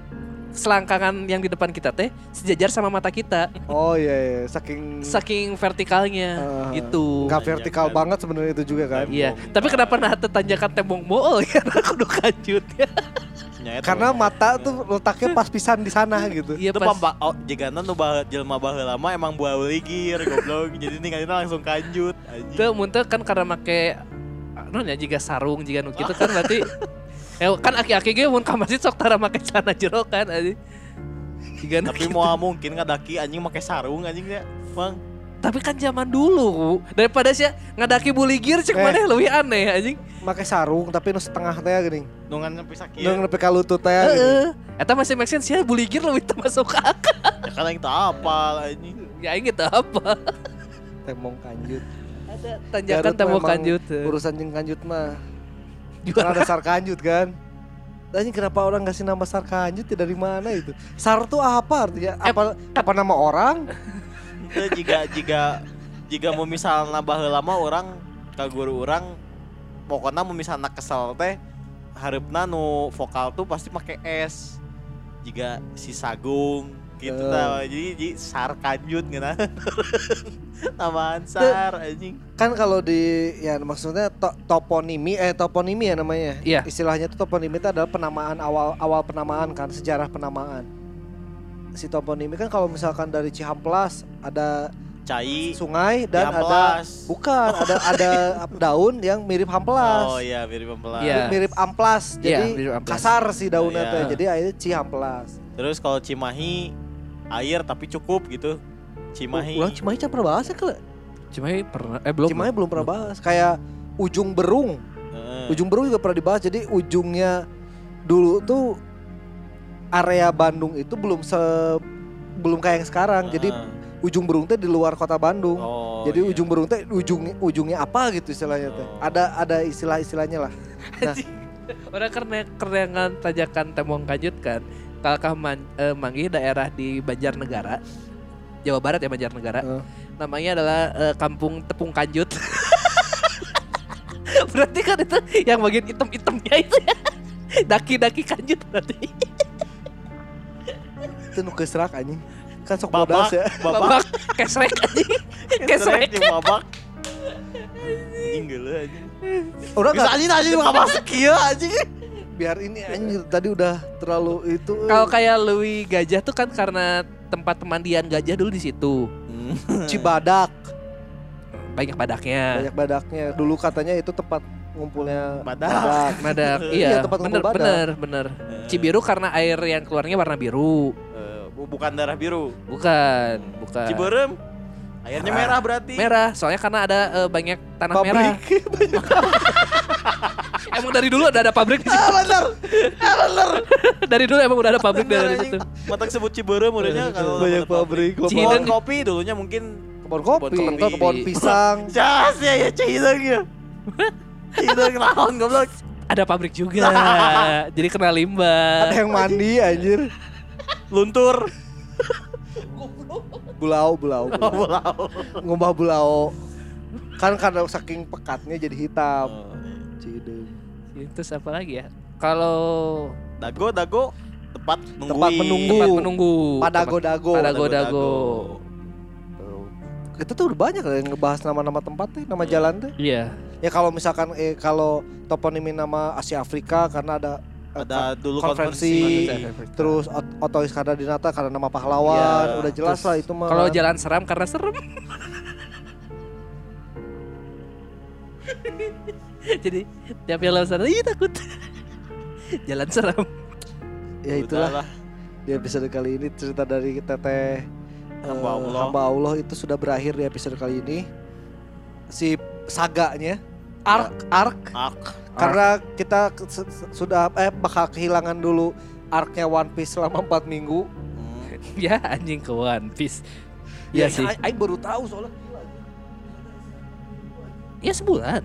selangkangan yang di depan kita teh sejajar sama mata kita. oh iya, iya. saking Saking vertikalnya Eh, gitu. nggak vertikal Tanjakan. banget sebenarnya itu juga kan Iya, tapi kenapa nah tanjakan tembong mool ya *laughs* kudu kanjut ya. Nya eta karena mata tuh letaknya pas pisan di sana gitu Iya itu pas pamba oh, jigana nu bah jelema baheula mah emang buah ligir goblok *laughs* jadi ninggalina langsung kanjut anjing. Teu mun teu kan karena make non ya jika sarung jika nu kitu kan berarti *laughs* eh, kan aki-aki ge mun ka masjid sok tara make celana jero kan anjing. Tapi kitu. mau mungkin ngadaki anjing make sarung anjing ya. Bang. tapi kan zaman dulu daripada sih ngadaki buligir cek Eh. mana leuwih aneh anjing. pakai sarung tapi nu setengah teh geuning Nungan nepi sakieu. nu nepi ka lutut teh. Heeh. Eta masih make sense ya buligir leuwih teu masuk ke akal. Ya kan yang tak apal anjing. Ya aing gitu apa? tembong kanjut Ada tanjakan emang kanjut. urusan jeung kanjut mah Juara. Kan ada sar kanjut kan Dan kenapa orang ngasih nama sar kanjut ya dari mana itu? Sar tuh apa artinya? Eh, Apa apa nama orang? Itu jika jika jika mau misalnya baheula mah orang ka guru orang pokoknya mau misalnya kesel teh harapna nu vokal tuh pasti pakai S. Jika si Sagung gitu Eh. tah. Jadi, jadi sar kanjut *laughs* ngena. Tamaan sar anjing. Kan kalau di ya maksudnya to- toponimi eh toponimi ya namanya. Iya. Istilahnya tuh toponimi itu adalah penamaan awal awal penamaan kan, sejarah penamaan. Si toponimi kan kalau misalkan dari Cihamplas ada Cai sungai dan ada bukan *laughs* ada ada daun yang mirip hamplas. Oh iya mirip pelan. Iya. Mirip amplas. Iya, Jadi mirip amplas. kasar sih daunnya Iya. teh. Jadi akhirnya Cihamplas. Terus kalau Cimahi air tapi cukup gitu. Cimahi. Ulang Cimahi pernah bahas ya kele? Cimahi pernah eh belum. Cimahi belum pernah bahas. Kayak ujung berung. Heeh. Ujung berung juga pernah dibahas. Jadi ujungnya dulu tuh area Bandung itu belum se belum kayak yang sekarang. Jadi Heeh. ujung berung teh di luar kota Bandung. Oh, Jadi iya. ujung berung teh ujung ujungnya apa gitu istilahnya teh. Oh. Ada ada istilah-istilahnya lah. *laughs* Orang karena kerengan tajakan tembong kanjut kan. Kalkah man, eh, manggih daerah di Banjarnegara. Jawa Barat ya Banjarnegara. Heeh. Namanya adalah eh, Kampung Tepung Kanjut. *laughs* berarti kan itu yang bagian hitam-hitamnya itu ya. Daki-daki kanjut berarti. Itu nu keserak anjing. Kan sok babak, bodas ya. babak, Babak kesrek anjing. Kesrek. di babak. Anjing geuleuh anjing. Nggak anjing anjing babak sekieu anjing. Biar ini anjing tadi udah terlalu itu. eh. Kalau kayak Lewi Gajah tuh kan karena tempat pemandian gajah dulu di situ. *laughs* Cibadak Banyak badaknya. banyak badaknya. Dulu katanya itu tempat ngumpulnya Badak. Badak. *laughs* Iya, iya, tempat bener, badak. bener, bener. Cibiru karena air yang keluarnya warna biru. Eh, bu- bukan darah biru. Bukan, bukan. Ciberem. Airnya Merah. merah berarti. Merah, soalnya karena ada eh, banyak tanah merah. pabrik. *laughs* Emang dari dulu udah ada pabrik di situ. ah bener. Ah bener. *laughs* dari dulu emang udah ada pabrik Bener, dari situ. Matak sebut Ciberem udahnya kalau Banyak pabrik. Cihideng. kopi dulunya mungkin Kebun kopi, Kebun kopi. kebun pisang. *laughs* jas ya ya Cihideng ya. Cihideng naon goblok. Ada pabrik juga. Jadi kena limbah. Ada yang mandi anjir. Luntur. Bulau, bulau, bulau. Bulau. Ngubah bulau. Kan karena saking pekatnya jadi hitam. Oh, Cideng. Terus apa lagi ya? Kalau Dago, dago, tempat nungguin. Tempat menunggu. tempat menunggu. Padago-dago. Padago-dago. Itu tuh udah banyak lah yang ngebahas nama-nama tempat teh, nama jalan teh. Iya. Ya kalau misalkan eh kalau toponimi nama Asia Afrika karena ada Ada dulu konferensi, konferensi. terus Ot- Oto Iskandar Dinata karena nama pahlawan, Iya, udah jelas terus lah itu mah. Kalau jalan seram karena serem. *laughs* Jadi tiap jalan sana, ih takut. *laughs* jalan seram. ya itulah Udahlah. di episode kali ini cerita dari teteh Hamba eh, Allah. hamba Allah itu sudah berakhir di episode kali ini. Si saganya arc arc Ak. Karena kita sudah eh bakal kehilangan dulu arc-nya One Piece selama 4 minggu. Hmm. ya anjing ke One Piece. Iya sih. Aing baru tahu soalnya gila. Iya sebulan.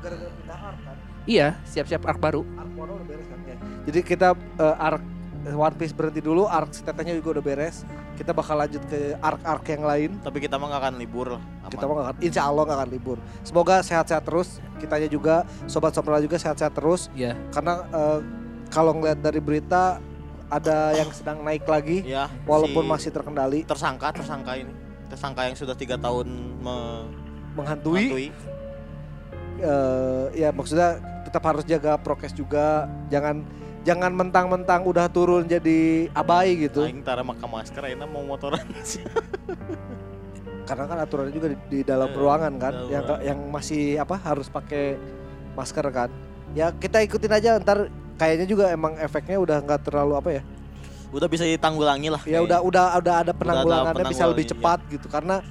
Gara-gara pindah kan. Iya, siap-siap arc baru. Arc Wano udah beres kan ya. Jadi kita eh, arc One Piece berhenti dulu, arc si tetehnya juga udah beres. Kita bakal lanjut ke arc-arc yang lain. Tapi kita mah gak akan libur lah. Aman. Kita mah gak akan, insya Allah gak akan libur. Semoga sehat-sehat terus. Kitanya juga, sobat sobat juga sehat-sehat terus. Iya. Karena eh, kalau ngeliat dari berita ada yang sedang naik lagi, Ya, walaupun si masih terkendali, tersangka, tersangka ini. Tersangka yang sudah tiga tahun me- menghantui. menghantui. eh, ya maksudnya tetap harus jaga prokes juga. Jangan jangan mentang-mentang udah turun jadi abai gitu. Aing tara maka masker ayeuna mau motoran *laughs* sih. Karena kan aturannya juga di, di dalam Eh, ruangan kan, dalam yang ruangan. yang masih apa harus pakai masker kan. Ya kita ikutin aja ntar kayaknya juga emang efeknya udah nggak terlalu apa ya. Udah bisa ditanggulangi lah. Ya udah udah udah ada penanggulangannya bisa lebih cepat gitu karena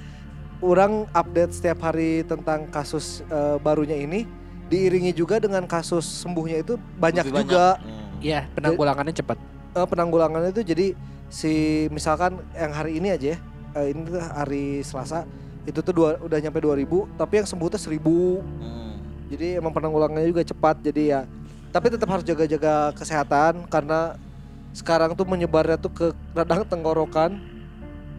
orang update setiap hari tentang kasus eh, barunya ini diiringi juga dengan kasus sembuhnya itu banyak Lebih juga Hmm. Iya, penanggulangannya cepat. eh, penanggulangannya itu jadi si misalkan yang hari ini aja ya eh, ini tuh hari Selasa itu tuh dua, udah nyampe 2000 tapi yang sembuh tuh 1000 Hmm. jadi emang penanggulangannya juga cepat jadi ya tapi tetap harus jaga-jaga kesehatan karena sekarang tuh menyebarnya tuh ke radang tenggorokan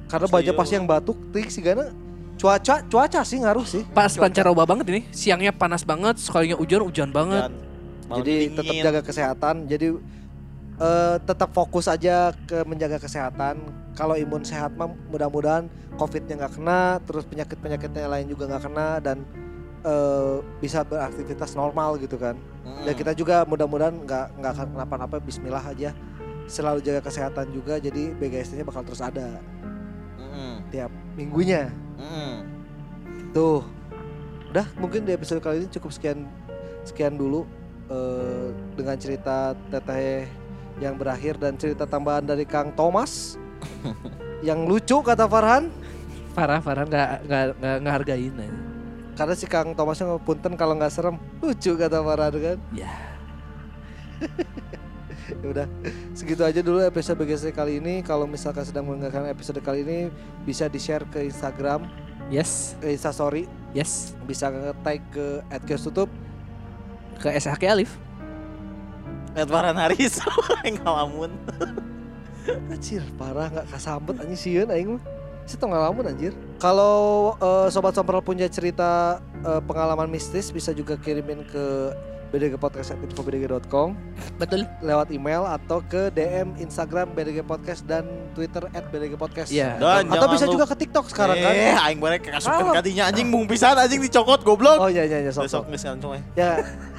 karena banyak pasti yang batuk tik sih karena cuaca cuaca sih ngaruh sih Pas pancaroba banget ini, siangnya panas banget, sekalinya hujan hujan banget. Dan malam jadi dingin. tetap jaga kesehatan jadi eh, tetap fokus aja ke menjaga kesehatan kalau imun sehat mah mudah-mudahan covidnya nggak kena terus penyakit penyakitnya lain juga nggak kena dan eh, bisa beraktivitas normal gitu kan Hmm. dan kita juga mudah-mudahan nggak nggak akan kenapa-napa Bismillah aja selalu jaga kesehatan juga jadi BGST-nya bakal terus ada Hmm. tiap minggunya Hmm. tuh udah mungkin di episode kali ini cukup sekian sekian dulu eh, dengan cerita teteh yang berakhir dan cerita tambahan dari Kang Thomas *laughs* yang lucu kata Farhan Parah, parah nggak nggak nggak ngehargain. aja. karena si Kang Thomasnya punten kalau nggak serem lucu kata Farhan kan Ya. *laughs* ya udah segitu aja dulu episode BGST kali ini kalau misalkan sedang mendengarkan episode kali ini bisa di share ke Instagram Yes, ke Instastory yes. bisa nge-tag ke @tutup Ke SHK Alif. Edwaran Haris *laughs* yang ngalamun. *laughs* Anjir, parah nggak kasambet anjing sieun aing mah. Saya tau ngalamun anjir. Kalau eh, sobat sompral punya cerita eh, pengalaman mistis bisa juga kirimin ke bdgpodcast@infobdg.com Betul. lewat email atau ke DM Instagram BDG Podcast dan Twitter @bdgpodcast. Iya. Dan Atau bisa lupa- juga ke TikTok sekarang kan. Eh, aing barek kasupkeun Apa? kadinya anjing mung pisan anjing dicokot goblok. Oh iya iya iya sok. Besok coy. Ya. *laughs*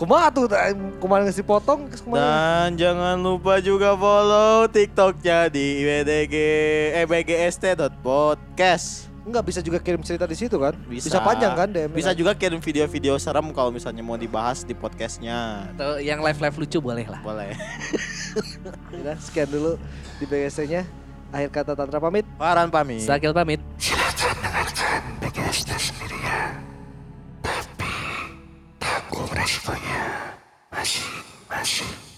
Kumaha tuh kumaha geus dipotong geus kumaha. Dan jangan lupa juga follow TikToknya di BDG eh bgst.podcast. Enggak bisa juga kirim cerita di situ kan? Bisa. panjang kan DM. Bisa juga kirim video-video serem kalau misalnya mau dibahas di podcastnya. Atau yang live-live lucu boleh lah. Boleh. *laughs* Udah, sekian dulu di BGST-nya. Akhir kata Tantra pamit. Farhan pamit. Sakil pamit. Silakan dengarkan BGST sendirian. 暮らしというマシンマシ